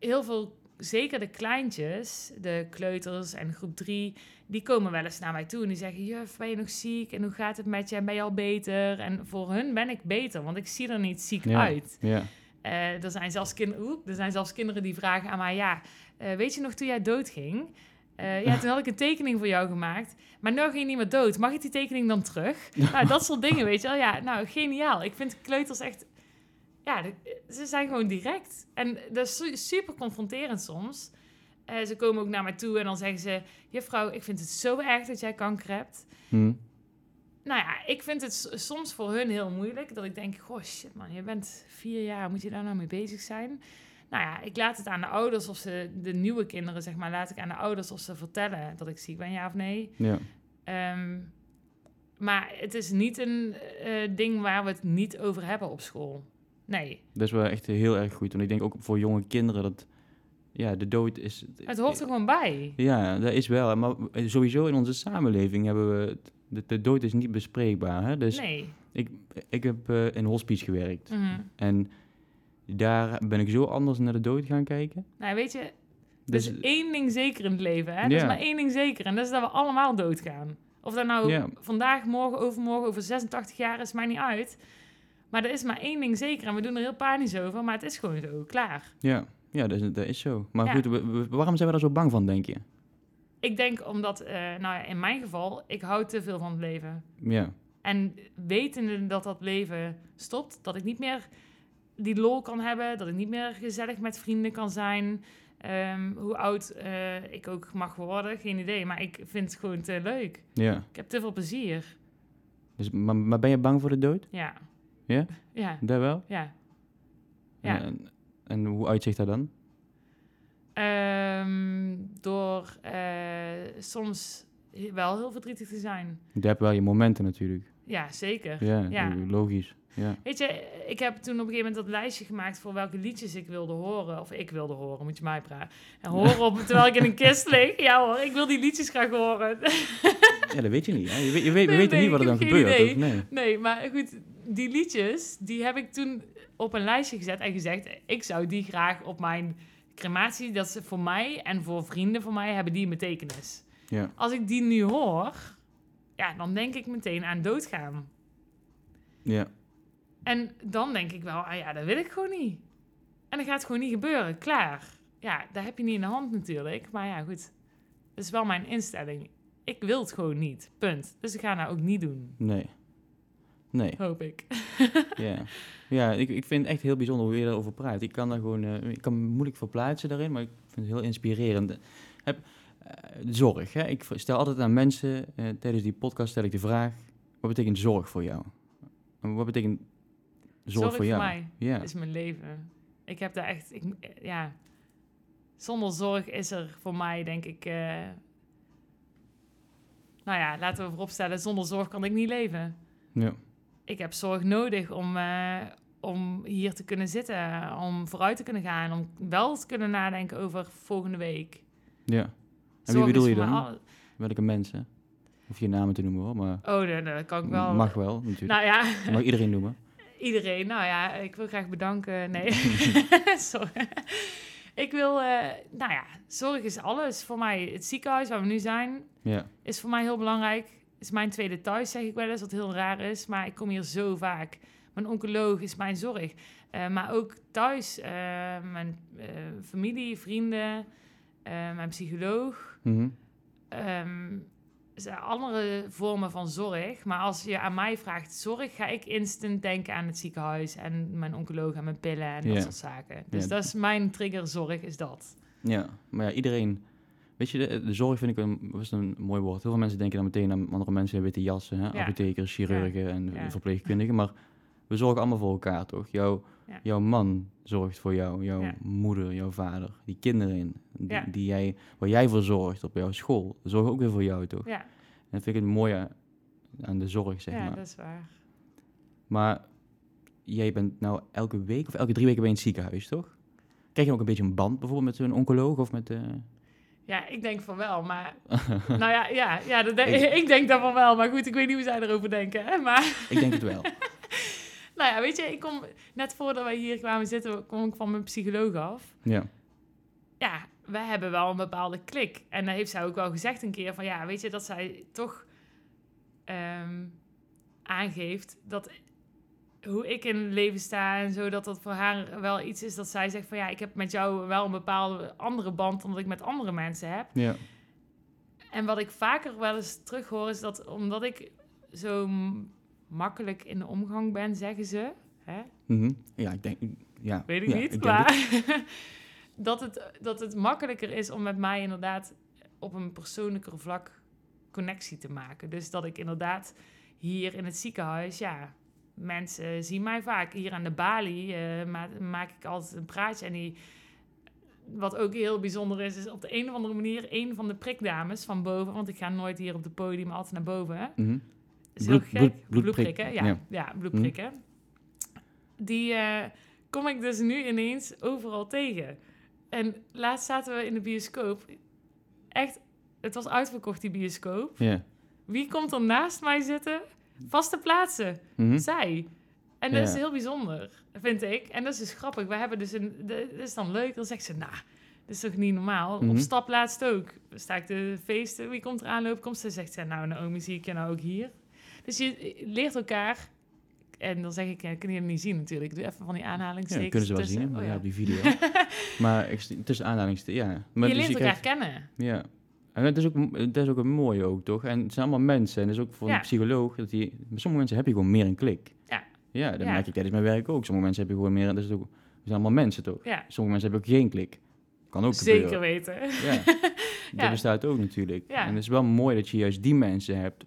heel veel, zeker de kleintjes, de kleuters en groep drie, die komen wel eens naar mij toe en die zeggen: Juf, ben je nog ziek? En hoe gaat het met je? En ben je al beter? En voor hun ben ik beter, want ik zie er niet ziek uit. Ja. Eh, er, zijn zelfs kin- Oeh, er zijn zelfs kinderen die vragen aan mij: Ja, eh, weet je nog toen jij doodging? Eh, ja, toen had ik een tekening voor jou gemaakt. Maar nu ging je niet meer dood. Mag ik die tekening dan terug? nou, dat soort dingen, weet je wel. Ja, nou, geniaal. Ik vind kleuters echt... Ja, ze zijn gewoon direct. En dat is su- super confronterend soms. Ze komen ook naar mij toe en dan zeggen ze... Juffrouw, ik vind het zo erg dat jij kanker hebt. Mhm. Nou ja, ik vind het soms voor hun heel moeilijk. Dat ik denk, goh, shit man, je bent vier jaar. Moet je daar nou mee bezig zijn? Nou ja, ik laat het aan de ouders of ze... De nieuwe kinderen, zeg maar, laat ik aan de ouders of ze vertellen dat ik ziek ben, ja of nee. ja. Ehm, maar het is niet een eh, ding waar we het niet over hebben op school. Nee, Dat is wel echt heel erg goed. Want ik denk ook voor jonge kinderen dat... Ja, de dood is... het hoort er gewoon bij. Ja, dat is wel. Maar sowieso in onze samenleving hebben we... het- De, de dood is niet bespreekbaar. Hè? Dus Nee. ik, ik heb eh, in hospice gewerkt. Mhm. En daar ben ik zo anders naar de dood gaan kijken. Nou, weet je, er Dus, is één ding zeker in het leven. Hè? Er is maar één ding zeker en dat is dat we allemaal doodgaan. Of dat nou vandaag, morgen, overmorgen, over 86 jaar is, maakt niet uit. Maar er is maar één ding zeker en we doen er heel panisch over, maar het is gewoon zo, klaar. ja, ja dat, is, dat is zo. Maar Ja. goed, waarom zijn we daar zo bang van, denk je? Ik denk omdat, eh, nou ja, in mijn geval, ik hou te veel van het leven. Ja, En wetende dat dat leven stopt, dat ik niet meer die lol kan hebben, dat ik niet meer gezellig met vrienden kan zijn. ehm, hoe oud eh, ik ook mag worden, geen idee. Maar ik vind het gewoon te leuk. ja. Ik heb te veel plezier. Dus, maar, maar ben je bang voor de dood? Ja. Ja? Ja, Daar wel? ja. Ja. En, en hoe uitzicht dat dan? Ehm, door eh, soms wel heel verdrietig te zijn. Je hebt wel je momenten natuurlijk. Ja, zeker. Ja, Ja. logisch. Ja. Weet je, ik heb toen op een gegeven moment dat lijstje gemaakt voor welke liedjes ik wilde horen. Of ik wilde horen, moet je mij praten. En horen op, terwijl ik in een kist lig. Ja hoor, ik wil die liedjes graag horen. ja, dat weet je niet. Hè? Je weet, je weet, Nee, nee, niet wat er dan gebeurt. Of, nee. Nee, maar goed, die liedjes, die heb ik toen op een lijstje gezet en gezegd... ik zou die graag op mijn crematie, dat ze voor mij en voor vrienden van mij hebben die een betekenis. Ja. Als ik die nu hoor, ja, dan denk ik meteen aan doodgaan. Ja. En dan denk ik wel, ah ja, dat wil ik gewoon niet. En dat gaat gewoon niet gebeuren, klaar. Ja, daar heb je niet in de hand natuurlijk. Maar ja, goed. Dat is wel mijn instelling. Ik wil het gewoon niet, punt. Dus ik ga dat ook niet doen, Nee. Nee. hoop ik. Ja, ja ik, ik vind het echt heel bijzonder hoe je erover praat. Ik kan daar gewoon, eh, ik kan me moeilijk verplaatsen daarin, maar ik vind het heel inspirerend. Heb, eh, zorg, hè? ik stel altijd aan mensen, eh, tijdens die podcast stel ik de vraag, wat betekent zorg voor jou? Wat betekent zorg, Zorg voor jou? mij Ja, is mijn leven. Ik heb daar echt, ik, ja... Zonder zorg is er voor mij, denk ik... nou ja, laten we vooropstellen, zonder zorg kan ik niet leven. ja, ik heb zorg nodig om, eh, om hier te kunnen zitten, om vooruit te kunnen gaan, om wel te kunnen nadenken over volgende week. ja. En wie Zorg bedoel je dan? al- Welke mensen? Of je namen te noemen hoor, maar Oh, dat, dat kan ik wel. mag wel natuurlijk. Nou ja, Je mag iedereen noemen. iedereen. Nou ja, ik wil graag bedanken. Nee, sorry. Ik wil, eh, nou ja, zorg is alles voor mij. Het ziekenhuis waar we nu zijn, Ja, is voor mij heel belangrijk. Is mijn tweede thuis, zeg ik wel eens, wat heel raar is. Maar ik kom hier zo vaak. Mijn oncoloog is mijn zorg. Eh, maar ook thuis, eh, mijn eh, familie, vrienden, mijn psycholoog. Zijn andere vormen van zorg. Maar als je aan mij vraagt zorg, ga ik instant denken aan het ziekenhuis en mijn oncoloog en mijn pillen en dat soort zaken. Dus dat is mijn triggerzorg, is dat. Ja, maar ja, iedereen... Weet je, de, de zorg vind ik een, was een mooi woord. Heel veel mensen denken dan meteen aan andere mensen in witte jassen. Hè? Apothekers, chirurgen en Ja. verpleegkundigen. Maar we zorgen allemaal voor elkaar, toch? Jouw, Ja. jouw man zorgt voor jou. Jouw Ja. moeder, jouw vader. Die kinderen die, Ja. die jij, waar jij voor zorgt op jouw school. Zorgen ook weer voor jou, toch? Ja, En dat vind ik het mooie aan de zorg, zeg ja maar. dat is waar. Maar jij bent nou elke week of elke drie weken bij het ziekenhuis, toch? Krijg je ook een beetje een band bijvoorbeeld met een oncoloog of met... eh, Ja, ik denk van wel, maar... nou ja, ja, ja dat denk- ik denk dat van wel. Maar goed, ik weet niet hoe zij erover denken. Hè? Maar Ik denk het wel. nou ja, weet je, ik kom... Net voordat wij hier kwamen zitten, kom ik van mijn psycholoog af. Ja. ja, we hebben wel een bepaalde klik. En dan heeft zij ook wel gezegd een keer van ja, weet je, dat zij toch ehm, aangeeft dat hoe ik in het leven sta en zo, dat dat voor haar wel iets is dat zij zegt van ja, ik heb met jou wel een bepaalde andere band dan dat ik met andere mensen heb. Ja. En wat ik vaker wel eens terughoor is dat omdat ik zo makkelijk in de omgang ben, zeggen ze, hè? Mhm. Ja, ik denk... Ja. weet ik Ja, niet, maar het. dat, het, dat het makkelijker is om met mij inderdaad op een persoonlijker vlak connectie te maken. Dus dat ik inderdaad hier in het ziekenhuis, ja, mensen zien mij vaak. Hier aan de balie ma- maak ik altijd een praatje en die... Wat ook heel bijzonder is, is op de een of andere manier een van de prikdames van boven, want ik ga nooit hier op de podium altijd naar boven. Mhm. is heel Bloed- gek. bloed- bloedprik, bloedprikken, ja. ja. Ja, bloedprikken. Die eh, kom ik dus nu ineens overal tegen. En laatst zaten we in de bioscoop. Echt, het was uitverkocht, die bioscoop. Wie komt er naast mij zitten? Vaste plaatsen. Mhm. Zij. En dat is Ja. heel bijzonder, vind ik. En dat is dus grappig. We hebben dus een... Dat is dan leuk. Dan zegt ze, nou, dat is toch niet normaal? Mhm. Op stap laatst ook. Sta ik de feesten. Wie komt er aanlopen? Komt ze zegt ze, nou, Naomi, zie ik je nou ook hier? Dus je leert elkaar... En dan zeg ik, ja, kun je het niet zien natuurlijk. Ik doe even van die Ja, aanhalingstekens dat kunnen ze wel tussen. zien, Oh, ja. ja. op die video. maar ik, tussen aanhalingstekens, ja. Maar je dus leert elkaar krijgt- kennen. Ja. En dat is, ook, dat is ook een mooie ook, toch? En het zijn allemaal mensen. En dat is ook voor Ja. een psycholoog. Dat die, met sommige mensen heb je gewoon meer een klik. Ja. Ja, dat Ja. merk ik tijdens mijn werk ook. Sommige mensen heb je gewoon meer... Dat is ook, we zijn allemaal mensen, toch? Ja, Sommige mensen hebben ook geen klik. Kan ook zeker gebeuren. weten. Ja, dat bestaat ook natuurlijk. Ja. En het is wel mooi dat je juist die mensen hebt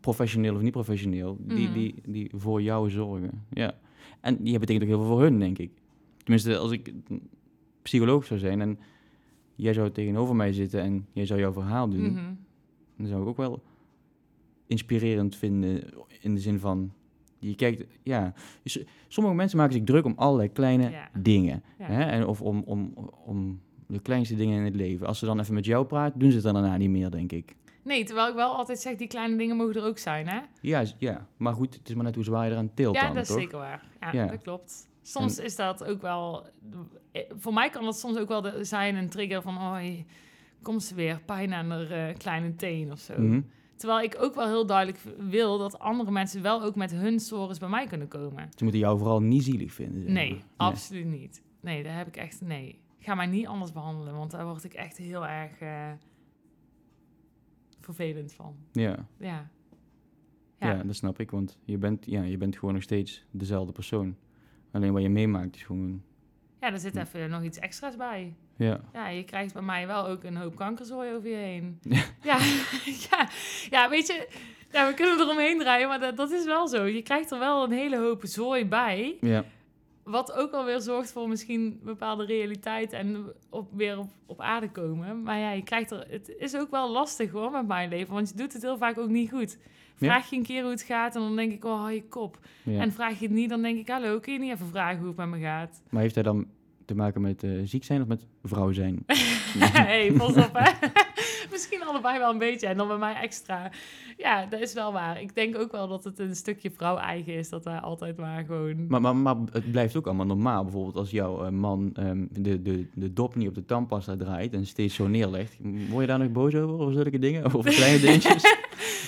professioneel of niet professioneel, die, Mhm. die, die voor jou zorgen. Ja. En die betekent ook heel veel voor hun, denk ik. Tenminste, als ik psycholoog zou zijn en jij zou tegenover mij zitten en jij zou jouw verhaal doen, Mhm. dan zou ik ook wel inspirerend vinden in de zin van, je kijkt, ja, sommige mensen maken zich druk om allerlei kleine Ja. dingen. Ja. Hè? En of om, om, om de kleinste dingen in het leven. Als ze dan even met jou praten, doen ze het dan daarna niet meer, denk ik. Nee, terwijl ik wel altijd zeg, die kleine dingen mogen er ook zijn, hè? Ja, ja, maar goed, het is maar net hoe zwaar je eraan tilt ja, dan, dat is toch? zeker waar. Ja, Ja. dat klopt. Soms is dat ook wel... eh, Voor mij kan dat soms ook wel de- zijn een trigger van... Oh, komt ze weer, pijn aan haar eh, kleine teen of zo. Mhm. Terwijl ik ook wel heel duidelijk wil dat andere mensen wel ook met hun stories bij mij kunnen komen. Ze moeten jou vooral niet zielig vinden. zeg Nee, absoluut niet. Nee, daar heb ik echt... Nee, ga mij niet anders behandelen, want daar word ik echt heel erg eh, vervelend van. Ja. Ja. Ja. Ja. dat snap ik, want je bent, ja, je bent gewoon nog steeds dezelfde persoon. Alleen wat je meemaakt is gewoon... Ja, er zit even nog iets extra's bij. Ja, Ja, je krijgt bij mij wel ook een hoop kankerzooi over je heen. Ja. Ja, ja, ja weet je, ja, we kunnen eromheen draaien, maar dat, dat is wel zo. Je krijgt er wel een hele hoop zooi bij. ja, Wat ook alweer zorgt voor misschien bepaalde realiteit en op, weer op, op aarde komen. Maar ja, je krijgt er, het is ook wel lastig hoor met mijn leven, want je doet het heel vaak ook niet goed. Vraag je een keer hoe het gaat en dan denk ik, oh, je kop. En vraag je het niet, dan denk ik, hallo, kun je niet even vragen hoe het met me gaat? Maar heeft hij dan te maken met eh, ziek zijn of met vrouw zijn? hey, pas op hè. Misschien allebei wel een beetje en dan bij mij extra. Ja, dat is wel waar. Ik denk ook wel dat het een stukje vrouw-eigen is, dat daar altijd maar gewoon... Maar, maar, maar het blijft ook allemaal normaal. Bijvoorbeeld als jouw eh, man ehm, de, de, de dop niet op de tandpasta draait en steeds zo neerlegt. Word je daar nog boos over? Of zulke dingen? Of kleine dingetjes?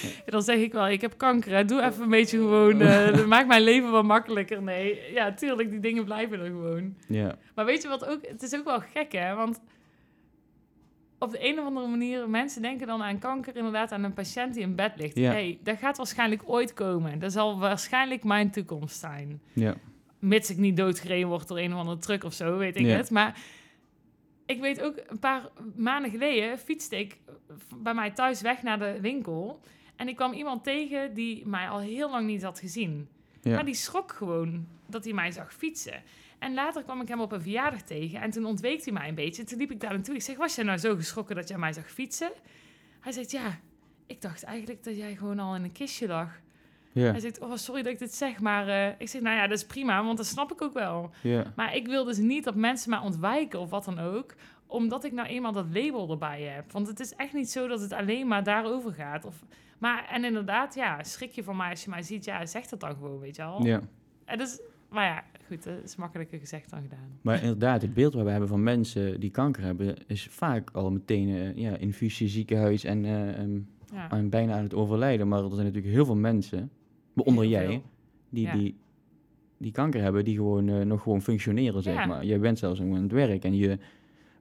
Dan zeg ik wel, ik heb kanker, hè. doe even een beetje gewoon... dat maakt mijn leven wat makkelijker. Nee, ja, tuurlijk, die dingen blijven er gewoon. ja. Maar weet je wat ook... Het is ook wel gek, hè, want... Op de een of andere manier, mensen denken dan aan kanker inderdaad aan een patiënt die in bed ligt. Ja. hey, dat gaat waarschijnlijk ooit komen. Dat zal waarschijnlijk mijn toekomst zijn. Ja. Mits ik niet doodgereden word door een of andere truck of zo, weet ik Ja. het. Maar ik weet ook, een paar maanden geleden fietste ik bij mij thuis weg naar de winkel. En ik kwam iemand tegen die mij al heel lang niet had gezien. Ja. Maar die schrok gewoon dat hij mij zag fietsen. En later kwam ik hem op een verjaardag tegen en toen ontweek hij mij een beetje. Toen liep ik daar naartoe. Ik zeg, was jij nou zo geschrokken dat jij mij zag fietsen? Hij zegt, ja, ik dacht eigenlijk dat jij gewoon al in een kistje lag. Ja. Hij zegt, oh, sorry dat ik dit zeg, maar eh, ik zeg, nou ja, dat is prima, want dat snap ik ook wel. Ja. Maar ik wil dus niet dat mensen mij ontwijken of wat dan ook, omdat ik nou eenmaal dat label erbij heb. Want het is echt niet zo dat het alleen maar daarover gaat. Of, maar, en inderdaad, ja, schrik je van mij als je mij ziet, ja, zeg dat dan gewoon, weet je al. ja. En dus, maar ja, goed, dat is makkelijker gezegd dan gedaan. Maar inderdaad, het beeld wat we hebben van mensen die kanker hebben, is vaak al meteen eh, ja, infusie, ziekenhuis en, eh, Ja, en bijna aan het overlijden. Maar er zijn natuurlijk heel veel mensen, waaronder Heel jij, veel. die, Ja. die, die kanker hebben, die gewoon eh, nog gewoon functioneren, zeg Ja. maar. Jij bent zelfs gewoon aan het werk en je...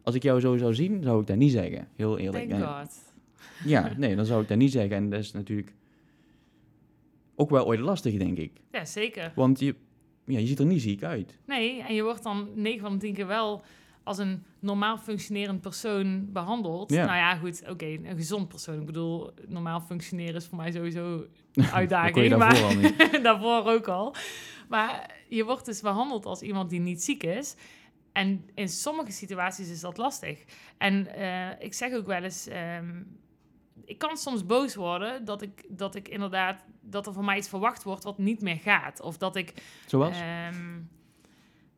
Als ik jou zo zou zien, zou ik dat niet zeggen. Heel eerlijk. thank God. Ja, nee, dan zou ik dat niet zeggen. En dat is natuurlijk ook wel ooit lastig, denk ik. Ja, zeker. Want je, ja, je ziet er niet ziek uit. Nee, en je wordt dan 9 van de 10 keer wel als een normaal functionerend persoon behandeld. Ja. Nou ja, goed, oké, een gezond persoon. Ik bedoel, normaal functioneren is voor mij sowieso een uitdaging. daarvoor al maar niet. daarvoor ook al. Maar je wordt dus behandeld als iemand die niet ziek is. En in sommige situaties is dat lastig. En eh, ik zeg ook wel eens... ehm, ik kan soms boos worden dat ik, dat ik inderdaad... dat er van mij iets verwacht wordt wat niet meer gaat. Of dat ik... Zoals? Ehm,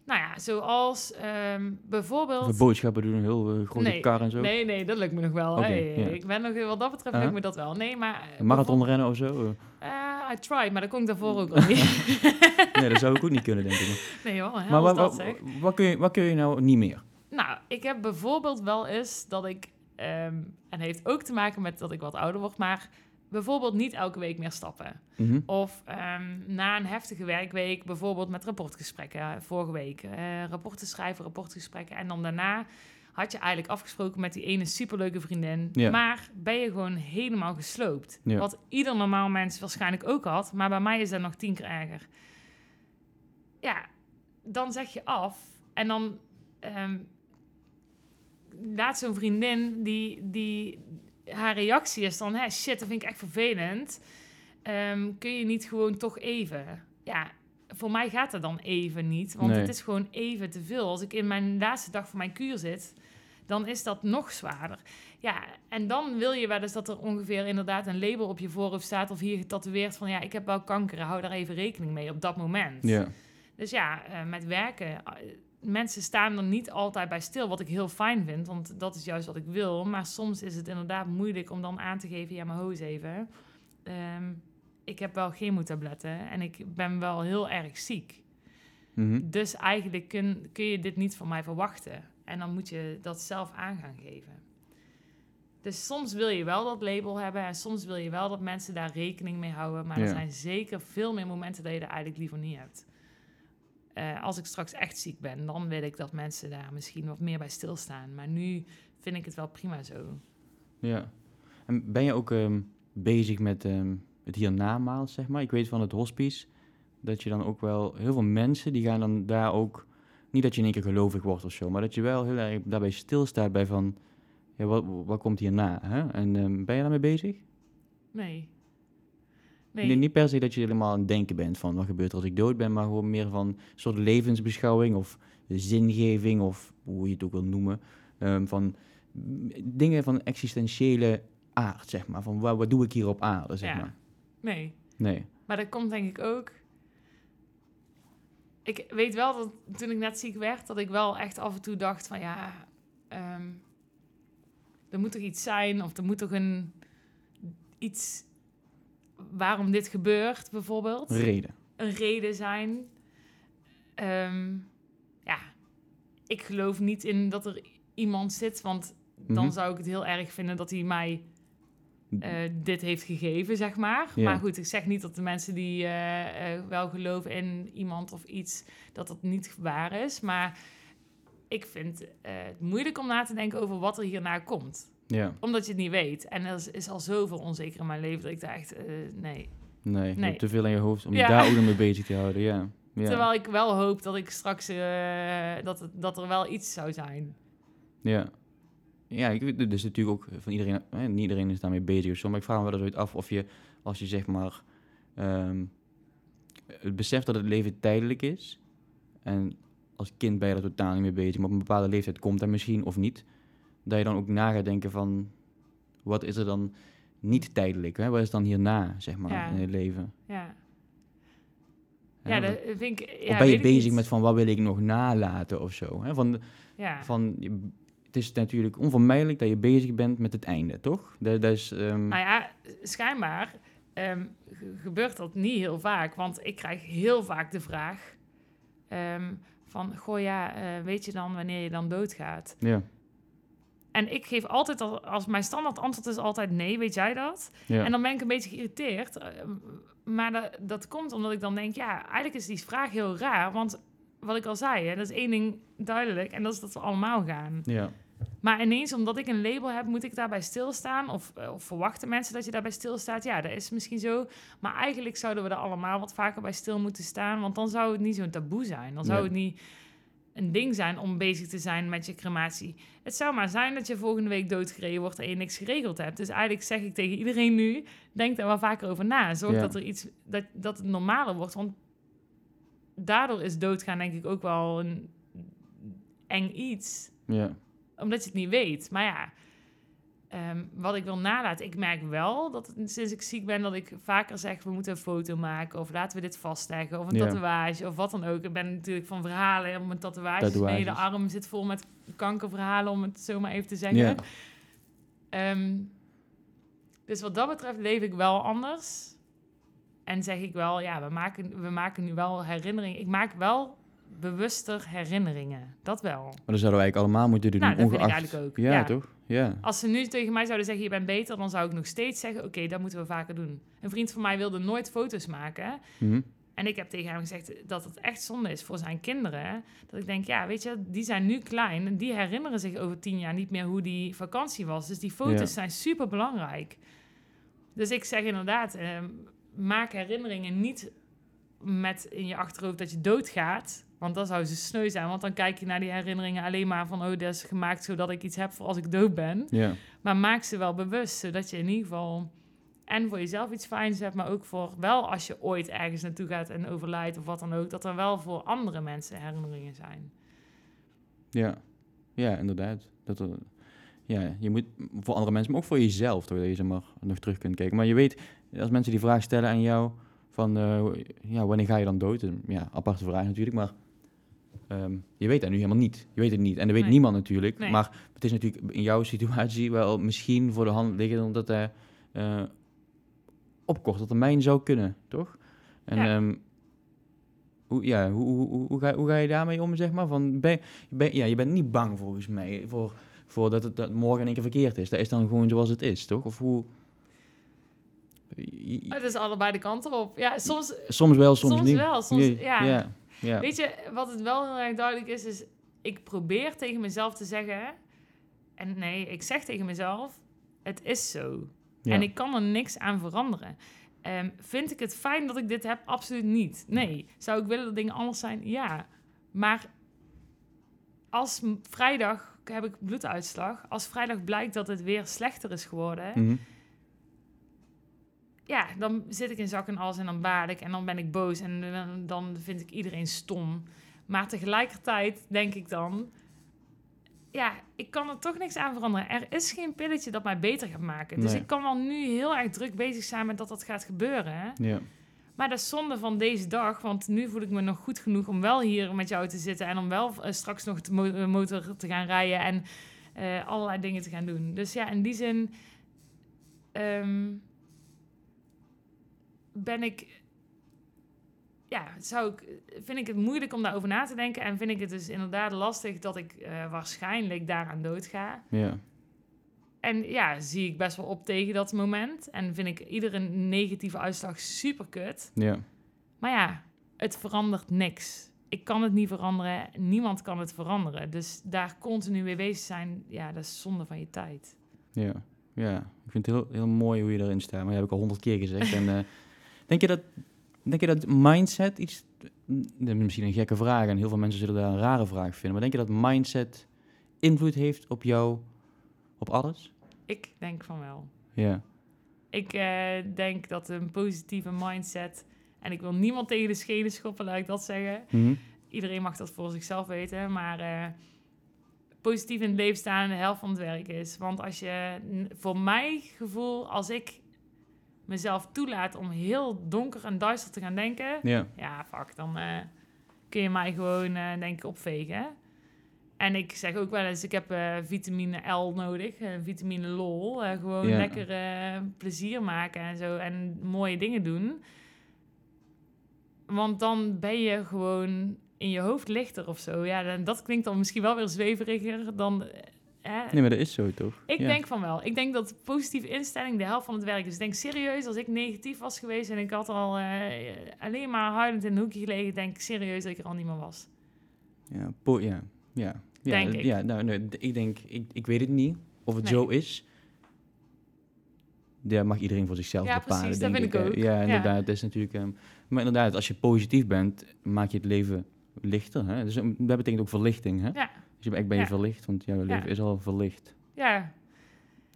nou ja, zoals ehm, bijvoorbeeld... Of boodschappen doen, een heel eh, grote Nee, kar en zo. Nee, nee, dat lukt me nog wel. Hey. Ik ben nog, wat dat betreft Ah. lukt me dat wel. Nee, maar... eh, Een marathon rennen of zo? Eh, I tried, maar dat kon ik daarvoor ook al niet. Nee, dat zou ik ook niet kunnen, denk ik. nee hoor, Maar wat, dat zeg. wat, kun je, wat kun je nou niet meer? Nou, ik heb bijvoorbeeld wel eens dat ik... ehm, en heeft ook te maken met dat ik wat ouder word, maar... Bijvoorbeeld niet elke week meer stappen. Mhm. Of ehm, na een heftige werkweek, bijvoorbeeld met rapportgesprekken, vorige week, eh, rapporten schrijven, rapportgesprekken. En dan daarna had je eigenlijk afgesproken met die ene superleuke vriendin. Maar ben je gewoon helemaal gesloopt. Wat ieder normaal mens waarschijnlijk ook had. Maar bij mij is dat nog tien keer erger. Ja, dan zeg je af. En dan ehm, laat zo'n vriendin die, die haar reactie is dan, hè, shit, dat vind ik echt vervelend. ehm, kun je niet gewoon toch even? Ja, voor mij gaat het dan even niet, want Nee. het is gewoon even te veel. Als ik in mijn laatste dag van mijn kuur zit, dan is dat nog zwaarder. Ja, en dan wil je wel eens dat er ongeveer inderdaad een label op je voorhoofd staat of hier getatoeëerd van ja, ik heb wel kanker, hou daar even rekening mee op dat moment. Ja. Dus ja, eh, met werken, eh, mensen staan er niet altijd bij stil, wat ik heel fijn vind, want dat is juist wat ik wil. Maar soms is het inderdaad moeilijk om dan aan te geven, ja, maar hoes even. Ehm, ik heb wel chemotabletten en ik ben wel heel erg ziek. Mhm. Dus eigenlijk kun, kun je dit niet van mij verwachten. En dan moet je dat zelf aan gaan geven. Dus soms wil je wel dat label hebben en soms wil je wel dat mensen daar rekening mee houden. Maar er zijn zeker veel meer momenten dat je er eigenlijk liever niet hebt. Eh, als ik straks echt ziek ben, dan wil ik dat mensen daar misschien wat meer bij stilstaan. Maar nu vind ik het wel prima zo. Ja. En ben je ook ehm, bezig met ehm, het hiernamaals, zeg maar? Ik weet van het hospice dat je dan ook wel... Heel veel mensen die gaan dan daar ook... Niet dat je in één keer gelovig wordt of zo, maar dat je wel heel erg daarbij stilstaat bij van... Ja, wat, wat komt hierna? Hè? En ehm, ben je daarmee bezig? Nee. Nee. Nee, niet per se dat je helemaal aan het denken bent van wat gebeurt er als ik dood ben, maar gewoon meer van een soort levensbeschouwing of zingeving of hoe je het ook wil noemen. Ehm, van dingen van existentiële aard, zeg maar. Van wat, wat doe ik hier op aarde, zeg Ja. maar. nee. Nee. Maar dat komt denk ik ook. Ik weet wel dat toen ik net ziek werd, dat ik wel echt af en toe dacht van ja, ehm, er moet toch iets zijn of er moet toch een iets waarom dit gebeurt bijvoorbeeld. Reden. Een reden zijn. Ehm, ja, ik geloof niet in dat er iemand zit, want dan Mhm. zou ik het heel erg vinden dat hij mij eh, dit heeft gegeven, zeg maar. Maar goed, ik zeg niet dat de mensen die eh, eh, wel geloven in iemand of iets, dat dat niet waar is. Maar ik vind het moeilijk om na te denken over wat er hierna komt. Ja, Omdat je het niet weet. En er is, is al zoveel onzeker in mijn leven dat ik daar echt, eh, nee. nee. Je Nee. hebt te veel in je hoofd om je daar ook nog mee bezig te houden, ja. ja. Terwijl ik wel hoop dat ik straks, eh, dat, het, dat er wel iets zou zijn. Ja. Ja, ik dus natuurlijk ook van iedereen, hè, niet iedereen is daarmee bezig of zo, maar ik vraag me wel eens ooit af of je, als je zeg maar, ehm, het beseft dat het leven tijdelijk is, en als kind ben je er totaal niet mee bezig, maar op een bepaalde leeftijd komt dat misschien of niet, dat je dan ook na gaat denken van, wat is er dan niet tijdelijk, hè? wat is dan hierna, zeg maar, Ja. in het leven? Ja, ja dat vind ik... Ja, of ben je bezig met van, wat wil ik nog nalaten of zo? Hè? Van, Ja. van, het is natuurlijk onvermijdelijk dat je bezig bent met het einde, toch? Dat, dat is, ehm, Nou ja, schijnbaar ehm, ge- gebeurt dat niet heel vaak. Want ik krijg heel vaak de vraag ehm, van... Goh ja, eh, weet je dan wanneer je dan doodgaat? ja, En ik geef altijd, al, als mijn standaard antwoord is altijd nee, weet jij dat? ja, En dan ben ik een beetje geïrriteerd. eh, maar dat, dat komt omdat ik dan denk... Ja, eigenlijk is die vraag heel raar. Want wat ik al zei, hè, dat is één ding duidelijk. En dat is dat we allemaal gaan. ja, Maar ineens, omdat ik een label heb, moet ik daarbij stilstaan? Of, eh, of verwachten mensen dat je daarbij stilstaat? Ja, dat is misschien zo. Maar eigenlijk zouden we er allemaal wat vaker bij stil moeten staan. Want dan zou het niet zo'n taboe zijn. Dan zou het niet een ding zijn om bezig te zijn met je crematie. Het zou maar zijn dat je volgende week doodgereden wordt en je niks geregeld hebt. Dus eigenlijk zeg ik tegen iedereen nu, denk daar wel vaker over na. Zorg Ja. dat er iets, dat, dat het normaler wordt. Want daardoor is doodgaan denk ik ook wel een eng iets ja, omdat je het niet weet. Maar ja, ehm, wat ik wil nalaten, ik merk wel dat sinds ik ziek ben, dat ik vaker zeg: we moeten een foto maken, of laten we dit vastleggen, of een Ja. tatoeage, of wat dan ook. Ik ben natuurlijk van verhalen om mijn tatoeages. Tatoeages. Mijn hele arm zit vol met kankerverhalen, om het zo maar even te zeggen. ja, Ehm, dus wat dat betreft leef ik wel anders. En zeg ik wel, ja, we maken, we maken nu wel herinneringen. Ik maak wel bewuster herinneringen. Dat wel. maar dat zouden wij eigenlijk allemaal moeten doen, Nou, dat vind ik eigenlijk ook, Ja, ja. toch? Ja, Als ze nu tegen mij zouden zeggen, je bent beter, dan zou ik nog steeds zeggen, oké, dat moeten we vaker doen. Een vriend van mij wilde nooit foto's maken. Mhm. En ik heb tegen hem gezegd dat het echt zonde is voor zijn kinderen. Dat ik denk, ja, weet je, die zijn nu klein en die herinneren zich over tien jaar niet meer hoe die vakantie was. Dus die foto's Ja. zijn super belangrijk. Dus ik zeg inderdaad, eh, maak herinneringen niet met in je achterhoofd dat je doodgaat. Want dan zou ze sneu zijn, want dan kijk je naar die herinneringen alleen maar van, oh, dat is gemaakt zodat ik iets heb voor als ik dood ben. ja, Maar maak ze wel bewust, zodat je in ieder geval en voor jezelf iets fijns hebt, maar ook voor wel als je ooit ergens naartoe gaat en overlijdt of wat dan ook, dat er wel voor andere mensen herinneringen zijn. Ja, ja inderdaad. Dat er, ja, je moet voor andere mensen, maar ook voor jezelf, toch, dat je ze maar nog terug kunt kijken. Maar je weet, als mensen die vraag stellen aan jou, van eh, ja, wanneer ga je dan dood? Ja, aparte vraag natuurlijk, maar ehm, je weet dat nu helemaal niet. Je weet het niet. En dat weet Nee. niemand natuurlijk. Nee. Maar het is natuurlijk in jouw situatie wel misschien voor de hand liggen omdat hij eh op korte termijn zou kunnen, toch? En Ja. ehm, hoe, ja, hoe, hoe, hoe, ga, hoe ga je daarmee om, zeg maar? Van, ben, ben, ja, je bent niet bang volgens mij voor, voor dat het dat morgen in één keer verkeerd is. Dat is dan gewoon zoals het is, toch? Of hoe... Het is allebei de kanten op. Ja, soms, Soms wel, soms, soms niet. wel. Soms, Ja, ja. Ja. Weet je, wat het wel heel erg duidelijk is, is ik probeer tegen mezelf te zeggen, en nee, ik zeg tegen mezelf, het is zo. Ja. En ik kan er niks aan veranderen. Ehm, vind ik het fijn dat ik dit heb? Absoluut niet. Nee. Zou ik willen dat dingen anders zijn? Ja. Maar als vrijdag heb ik bloeduitslag. Als vrijdag blijkt dat het weer slechter is geworden, Mhm. Ja, dan zit ik in zak en as en dan baal ik en dan ben ik boos en eh, dan vind ik iedereen stom. Maar tegelijkertijd denk ik dan, ja, ik kan er toch niks aan veranderen. Er is geen pilletje dat mij beter gaat maken. Dus Nee. ik kan wel nu heel erg druk bezig zijn met dat dat gaat gebeuren. Ja. Maar dat is zonde van deze dag, want nu voel ik me nog goed genoeg om wel hier met jou te zitten en om wel eh, straks nog de mo- motor te gaan rijden en eh, allerlei dingen te gaan doen. Dus ja, in die zin ehm, ben ik, ja, zou ik, vind ik het moeilijk om daarover na te denken en vind ik het dus inderdaad lastig dat ik eh, waarschijnlijk daaraan dood ga. Ja. En ja, zie ik best wel op tegen dat moment en vind ik iedere negatieve uitslag super kut. Ja. Maar ja, het verandert niks. Ik kan het niet veranderen. Niemand kan het veranderen. Dus daar continu mee bezig zijn, ja, dat is zonde van je tijd. Ja. Ja. Ik vind het heel, heel mooi hoe je erin staat. Maar dat heb ik al honderd keer gezegd. en, eh, denk, je dat, denk je dat mindset iets... Dat is misschien een gekke vraag en heel veel mensen zullen daar een rare vraag vinden. Maar denk je dat mindset invloed heeft op jou, op alles? Ik denk van wel. Ja. Ik eh, denk dat een positieve mindset... En ik wil niemand tegen de schenen schoppen, laat ik dat zeggen. Mhm. Iedereen mag dat voor zichzelf weten. Maar eh, positief in het leven staan de helft van het werk is. Want als je, voor mijn gevoel, als ik mezelf toelaat om heel donker en duister te gaan denken... Ja. ja, fuck, dan eh, kun je mij gewoon, eh, denk ik, opvegen. En ik zeg ook wel eens, ik heb eh, vitamine L nodig, vitamine lol. gewoon Ja. lekker plezier maken en zo en mooie dingen doen. Want dan ben je gewoon in je hoofd lichter of zo. Ja, dan, dat klinkt dan misschien wel weer zweveriger dan... hè. Nee, maar dat is zo toch? Ik Ja. denk van wel. Ik denk dat positieve instelling de helft van het werk is. Ik denk serieus, als ik negatief was geweest en ik had al eh, alleen maar huilend in een hoekje gelegen, denk ik serieus dat ik er al niet meer was. Ja, po- ja, ja. ja Denk dat- ik. Ja, nou, nee, d- ik denk, ik, ik weet het niet of het Nee. zo is. Daar mag iedereen voor zichzelf Ja, bepalen, precies, dat vind ik ook. Ja, Ja. inderdaad. Het is natuurlijk, ehm, maar inderdaad, als je positief bent, maak je het leven lichter. Hè? Dus um, dat betekent ook verlichting. Hè? Ja. Dus ik ben je Ja. verlicht, want jouw leven is al verlicht. Ja,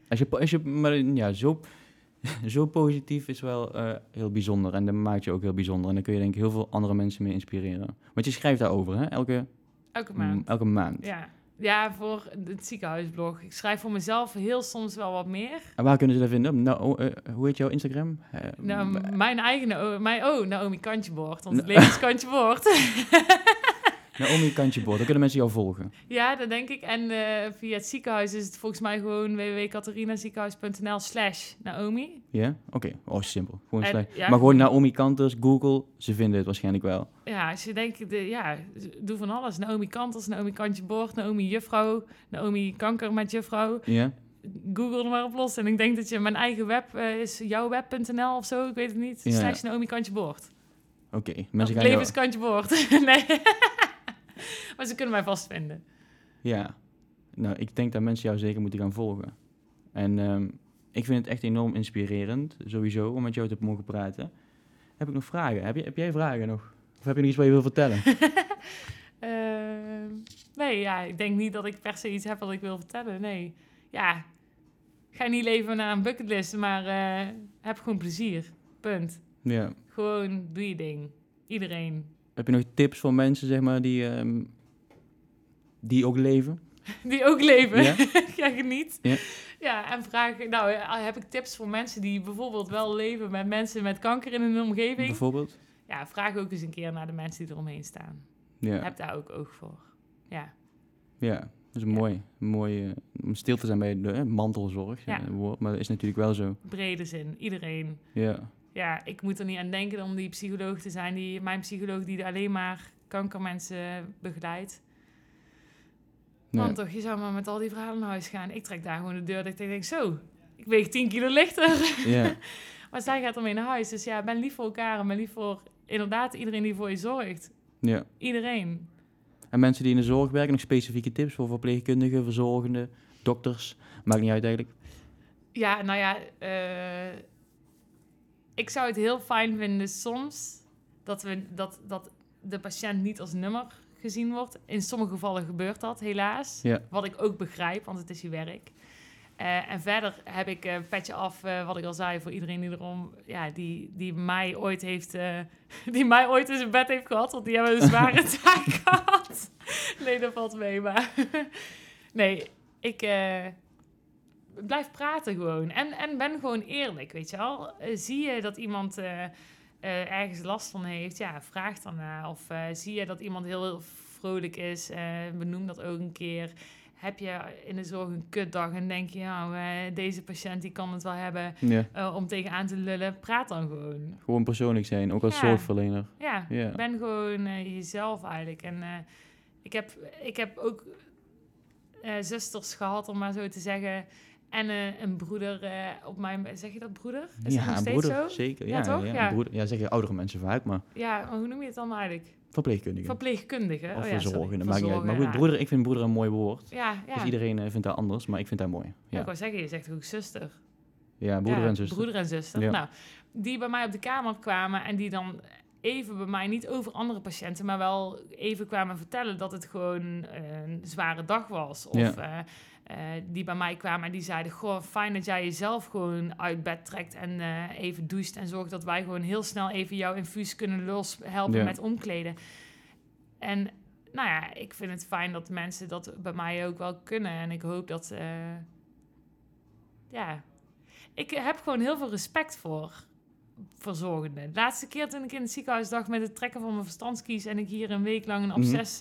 Als je, als je maar ja, zo, zo positief is wel eh, heel bijzonder. En dat maakt je ook heel bijzonder. En dan kun je denk ik heel veel andere mensen mee inspireren. Want je schrijft daarover, hè? Elke, elke m- maand. elke maand. Ja. ja, voor het ziekenhuisblog. Ik schrijf voor mezelf heel soms wel wat meer. En waar kunnen ze dat vinden? Nou, eh, hoe heet jouw Instagram? Eh, Nou, mijn eigen, mijn, oh, Naomi Kantjeboord. Want het Na- leven is Kantjeboord. Naomi Kantje Boord. Dan kunnen mensen jou volgen. ja, dat denk ik. En eh, via het ziekenhuis is het volgens mij gewoon www.catharinaziekenhuis.nl slash Naomi. Ja? Oké. Oh, simpel. Gewoon En- ja, maar gewoon Naomi Kanters, Google. Ze vinden het waarschijnlijk wel. Ja, als je denkt, de, ja, doe van alles. Naomi Kanters, Naomi Kantjeboord, Naomi Juffrouw, Naomi Kanker met Juffrouw. Ja? Google er maar op los. En ik denk dat je mijn eigen web eh, is jouwweb.nl of zo, ik weet het niet. Ja. Slash Naomi Kantjeboord. Oké. Of Mensen gaan nee. maar ze kunnen mij vast vinden. Ja. Nou, ik denk dat mensen jou zeker moeten gaan volgen. En ehm, ik vind het echt enorm inspirerend, sowieso, om met jou te mogen praten. Heb ik nog vragen? Heb, je, heb jij vragen nog? Of heb je nog iets wat je wil vertellen? Ehm, nee, ja, ik denk niet dat ik per se iets heb wat ik wil vertellen. Nee. Ja, Ga niet leven naar een bucketlist, maar eh, heb gewoon plezier. Punt. Ja. Gewoon doe je ding. Iedereen. Heb je nog tips voor mensen, zeg maar, die, ehm, die ook leven? Die ook leven. Ja. Ja, geniet. Ja. Ja, en vraag, nou ja, heb ik tips voor mensen die bijvoorbeeld wel leven met mensen met kanker in hun omgeving? Bijvoorbeeld? Ja, vraag ook eens een keer naar de mensen die eromheen staan. Ja. Heb daar ook oog voor. Ja, Ja, dat is Ja. mooi. mooi eh, om stil te zijn bij de eh, mantelzorg. Ja. eh, woord, maar dat is natuurlijk wel zo. brede zin. Iedereen. Ja. Ja, ik moet er niet aan denken om die psycholoog te zijn. Die, mijn psycholoog die alleen maar kankermensen begeleidt. Nee. Want toch, je zou maar met al die verhalen naar huis gaan. Ik trek daar gewoon de deur dat ik denk, zo, ik weeg 10 kilo lichter. Ja. maar zij gaat ermee naar huis. Dus ja, ben lief voor elkaar en ben lief voor inderdaad iedereen die voor je zorgt. ja. Iedereen. En mensen die in de zorg werken, nog specifieke tips voor verpleegkundigen, verzorgenden, dokters? Maakt niet uit eigenlijk. Ja, nou ja, eh, ik zou het heel fijn vinden soms dat, we, dat, dat de patiënt niet als nummer gezien wordt. In sommige gevallen gebeurt dat, helaas. Ja. Wat ik ook begrijp, want het is je werk. Eh, en verder heb ik een petje af, eh, wat ik al zei, voor iedereen die erom, ja, die, die mij ooit heeft, eh, die mij ooit in zijn bed heeft gehad, want die hebben een zware taak gehad. Nee, dat valt mee, maar nee, ik eh, blijf praten gewoon en, en ben gewoon eerlijk, weet je wel. Eh, zie je dat iemand eh, eh, ergens last van heeft, ja, vraag dan naar. Of zie je dat iemand heel vrolijk is, benoem dat ook een keer heb je in de zorg een kutdag en denk je, nou, deze patiënt die kan het wel hebben Ja. om tegenaan te lullen, praat dan gewoon. Gewoon persoonlijk zijn, ook als Ja. zorgverlener. Ja, Ja. ben gewoon jezelf eigenlijk. En ik, heb, ik heb ook zusters gehad, om maar zo te zeggen. En eh, een broeder eh, op mijn... Zeg je dat broeder? Is dat nog ja, steeds broeder, zo? zeker. Ja, Ja, toch? Ja, Ja. Broeder, ja, zeggen oudere mensen vaak, maar Ja, maar hoe noem je het dan eigenlijk? verpleegkundigen. Verpleegkundige. of oh, ja, maakt niet uit. Maar goed, broeder, ik vind broeder een mooi woord. Ja, ja. Dus iedereen eh, vindt dat anders, maar ik vind dat mooi. Ja. Ik wou zeggen, je zegt ook zuster. ja broeder en zuster. Broeder en zuster. Nou, die bij mij op de kamer kwamen en die dan even bij mij, niet over andere patiënten, maar wel even kwamen vertellen dat het gewoon een zware dag was. Of Eh, die bij mij kwamen en die zeiden, goh, fijn dat jij jezelf gewoon uit bed trekt en eh, even doucht en zorgt dat wij gewoon heel snel even jouw infuus kunnen los helpen Ja. met omkleden. En nou ja, ik vind het fijn dat mensen dat bij mij ook wel kunnen. En ik hoop dat, eh, ja, ik heb gewoon heel veel respect voor verzorgenden. De laatste keer toen ik in het ziekenhuis lag met het trekken van mijn verstandskies en ik hier een week lang een Mhm. absces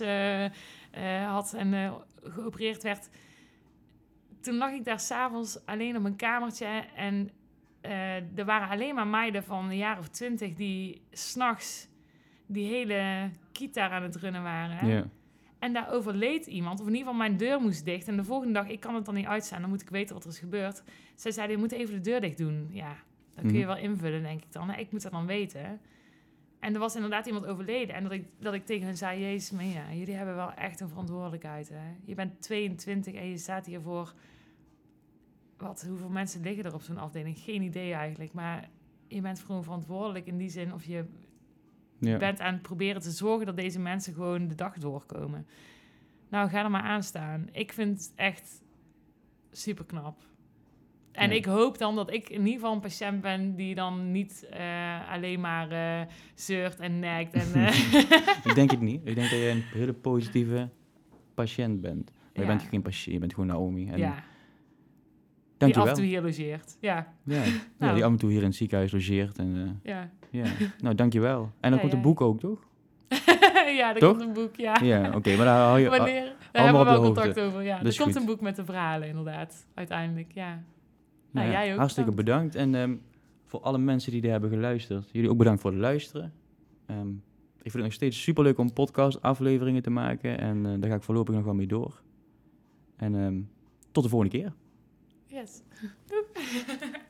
had en geopereerd werd, toen lag ik daar s'avonds alleen op mijn kamertje en eh, er waren alleen maar meiden van een jaar of twintig die s'nachts die hele kita aan het runnen waren. En daar overleed iemand, of in ieder geval mijn deur moest dicht. En de volgende dag, ik kan het dan niet uitstaan, dan moet ik weten wat er is gebeurd. Zij zeiden, je moet even de deur dicht doen. Ja, dat kun je Mhm. wel invullen, denk ik dan. Ik moet dat dan weten. En er was inderdaad iemand overleden. En dat ik, dat ik tegen hen zei, jezus, maar ja, jullie hebben wel echt een verantwoordelijkheid. Hè? Je bent 22 en je staat hier voor... Wat, hoeveel mensen liggen er op zo'n afdeling? Geen idee eigenlijk. Maar je bent gewoon verantwoordelijk in die zin of je Ja. bent aan het proberen te zorgen dat deze mensen gewoon de dag doorkomen. Nou, ga er maar aan staan. Ik vind het echt super knap. En Ja. ik hoop dan dat ik in ieder geval een patiënt ben die dan niet eh, alleen maar eh, zeurt en nekt. En, eh, ik denk het niet. Ik denk dat je een hele positieve patiënt bent. Maar je bent geen patiënt, je bent gewoon Naomi. En ja, die dankjewel. af en toe hier logeert. Ja, Ja. ja, Nou. die af en toe hier in het ziekenhuis logeert. En, eh, ja. ja. nou, dankjewel. En dan Ja, komt een boek ook, toch? ja, er Toch? komt een boek, ja. Ja, oké. maar daar hou je... Wanneer? Daar maar hebben we wel contact over. Ja, er komt goed. een boek met de verhalen, inderdaad. Uiteindelijk, ja. Nou jij ook Hartstikke bedankt. En ehm, voor alle mensen die er hebben geluisterd, jullie ook bedankt voor het luisteren. Ehm, ik vind het nog steeds superleuk om podcast afleveringen te maken. En eh, daar ga ik voorlopig nog wel mee door. En ehm, tot de volgende keer. Yes.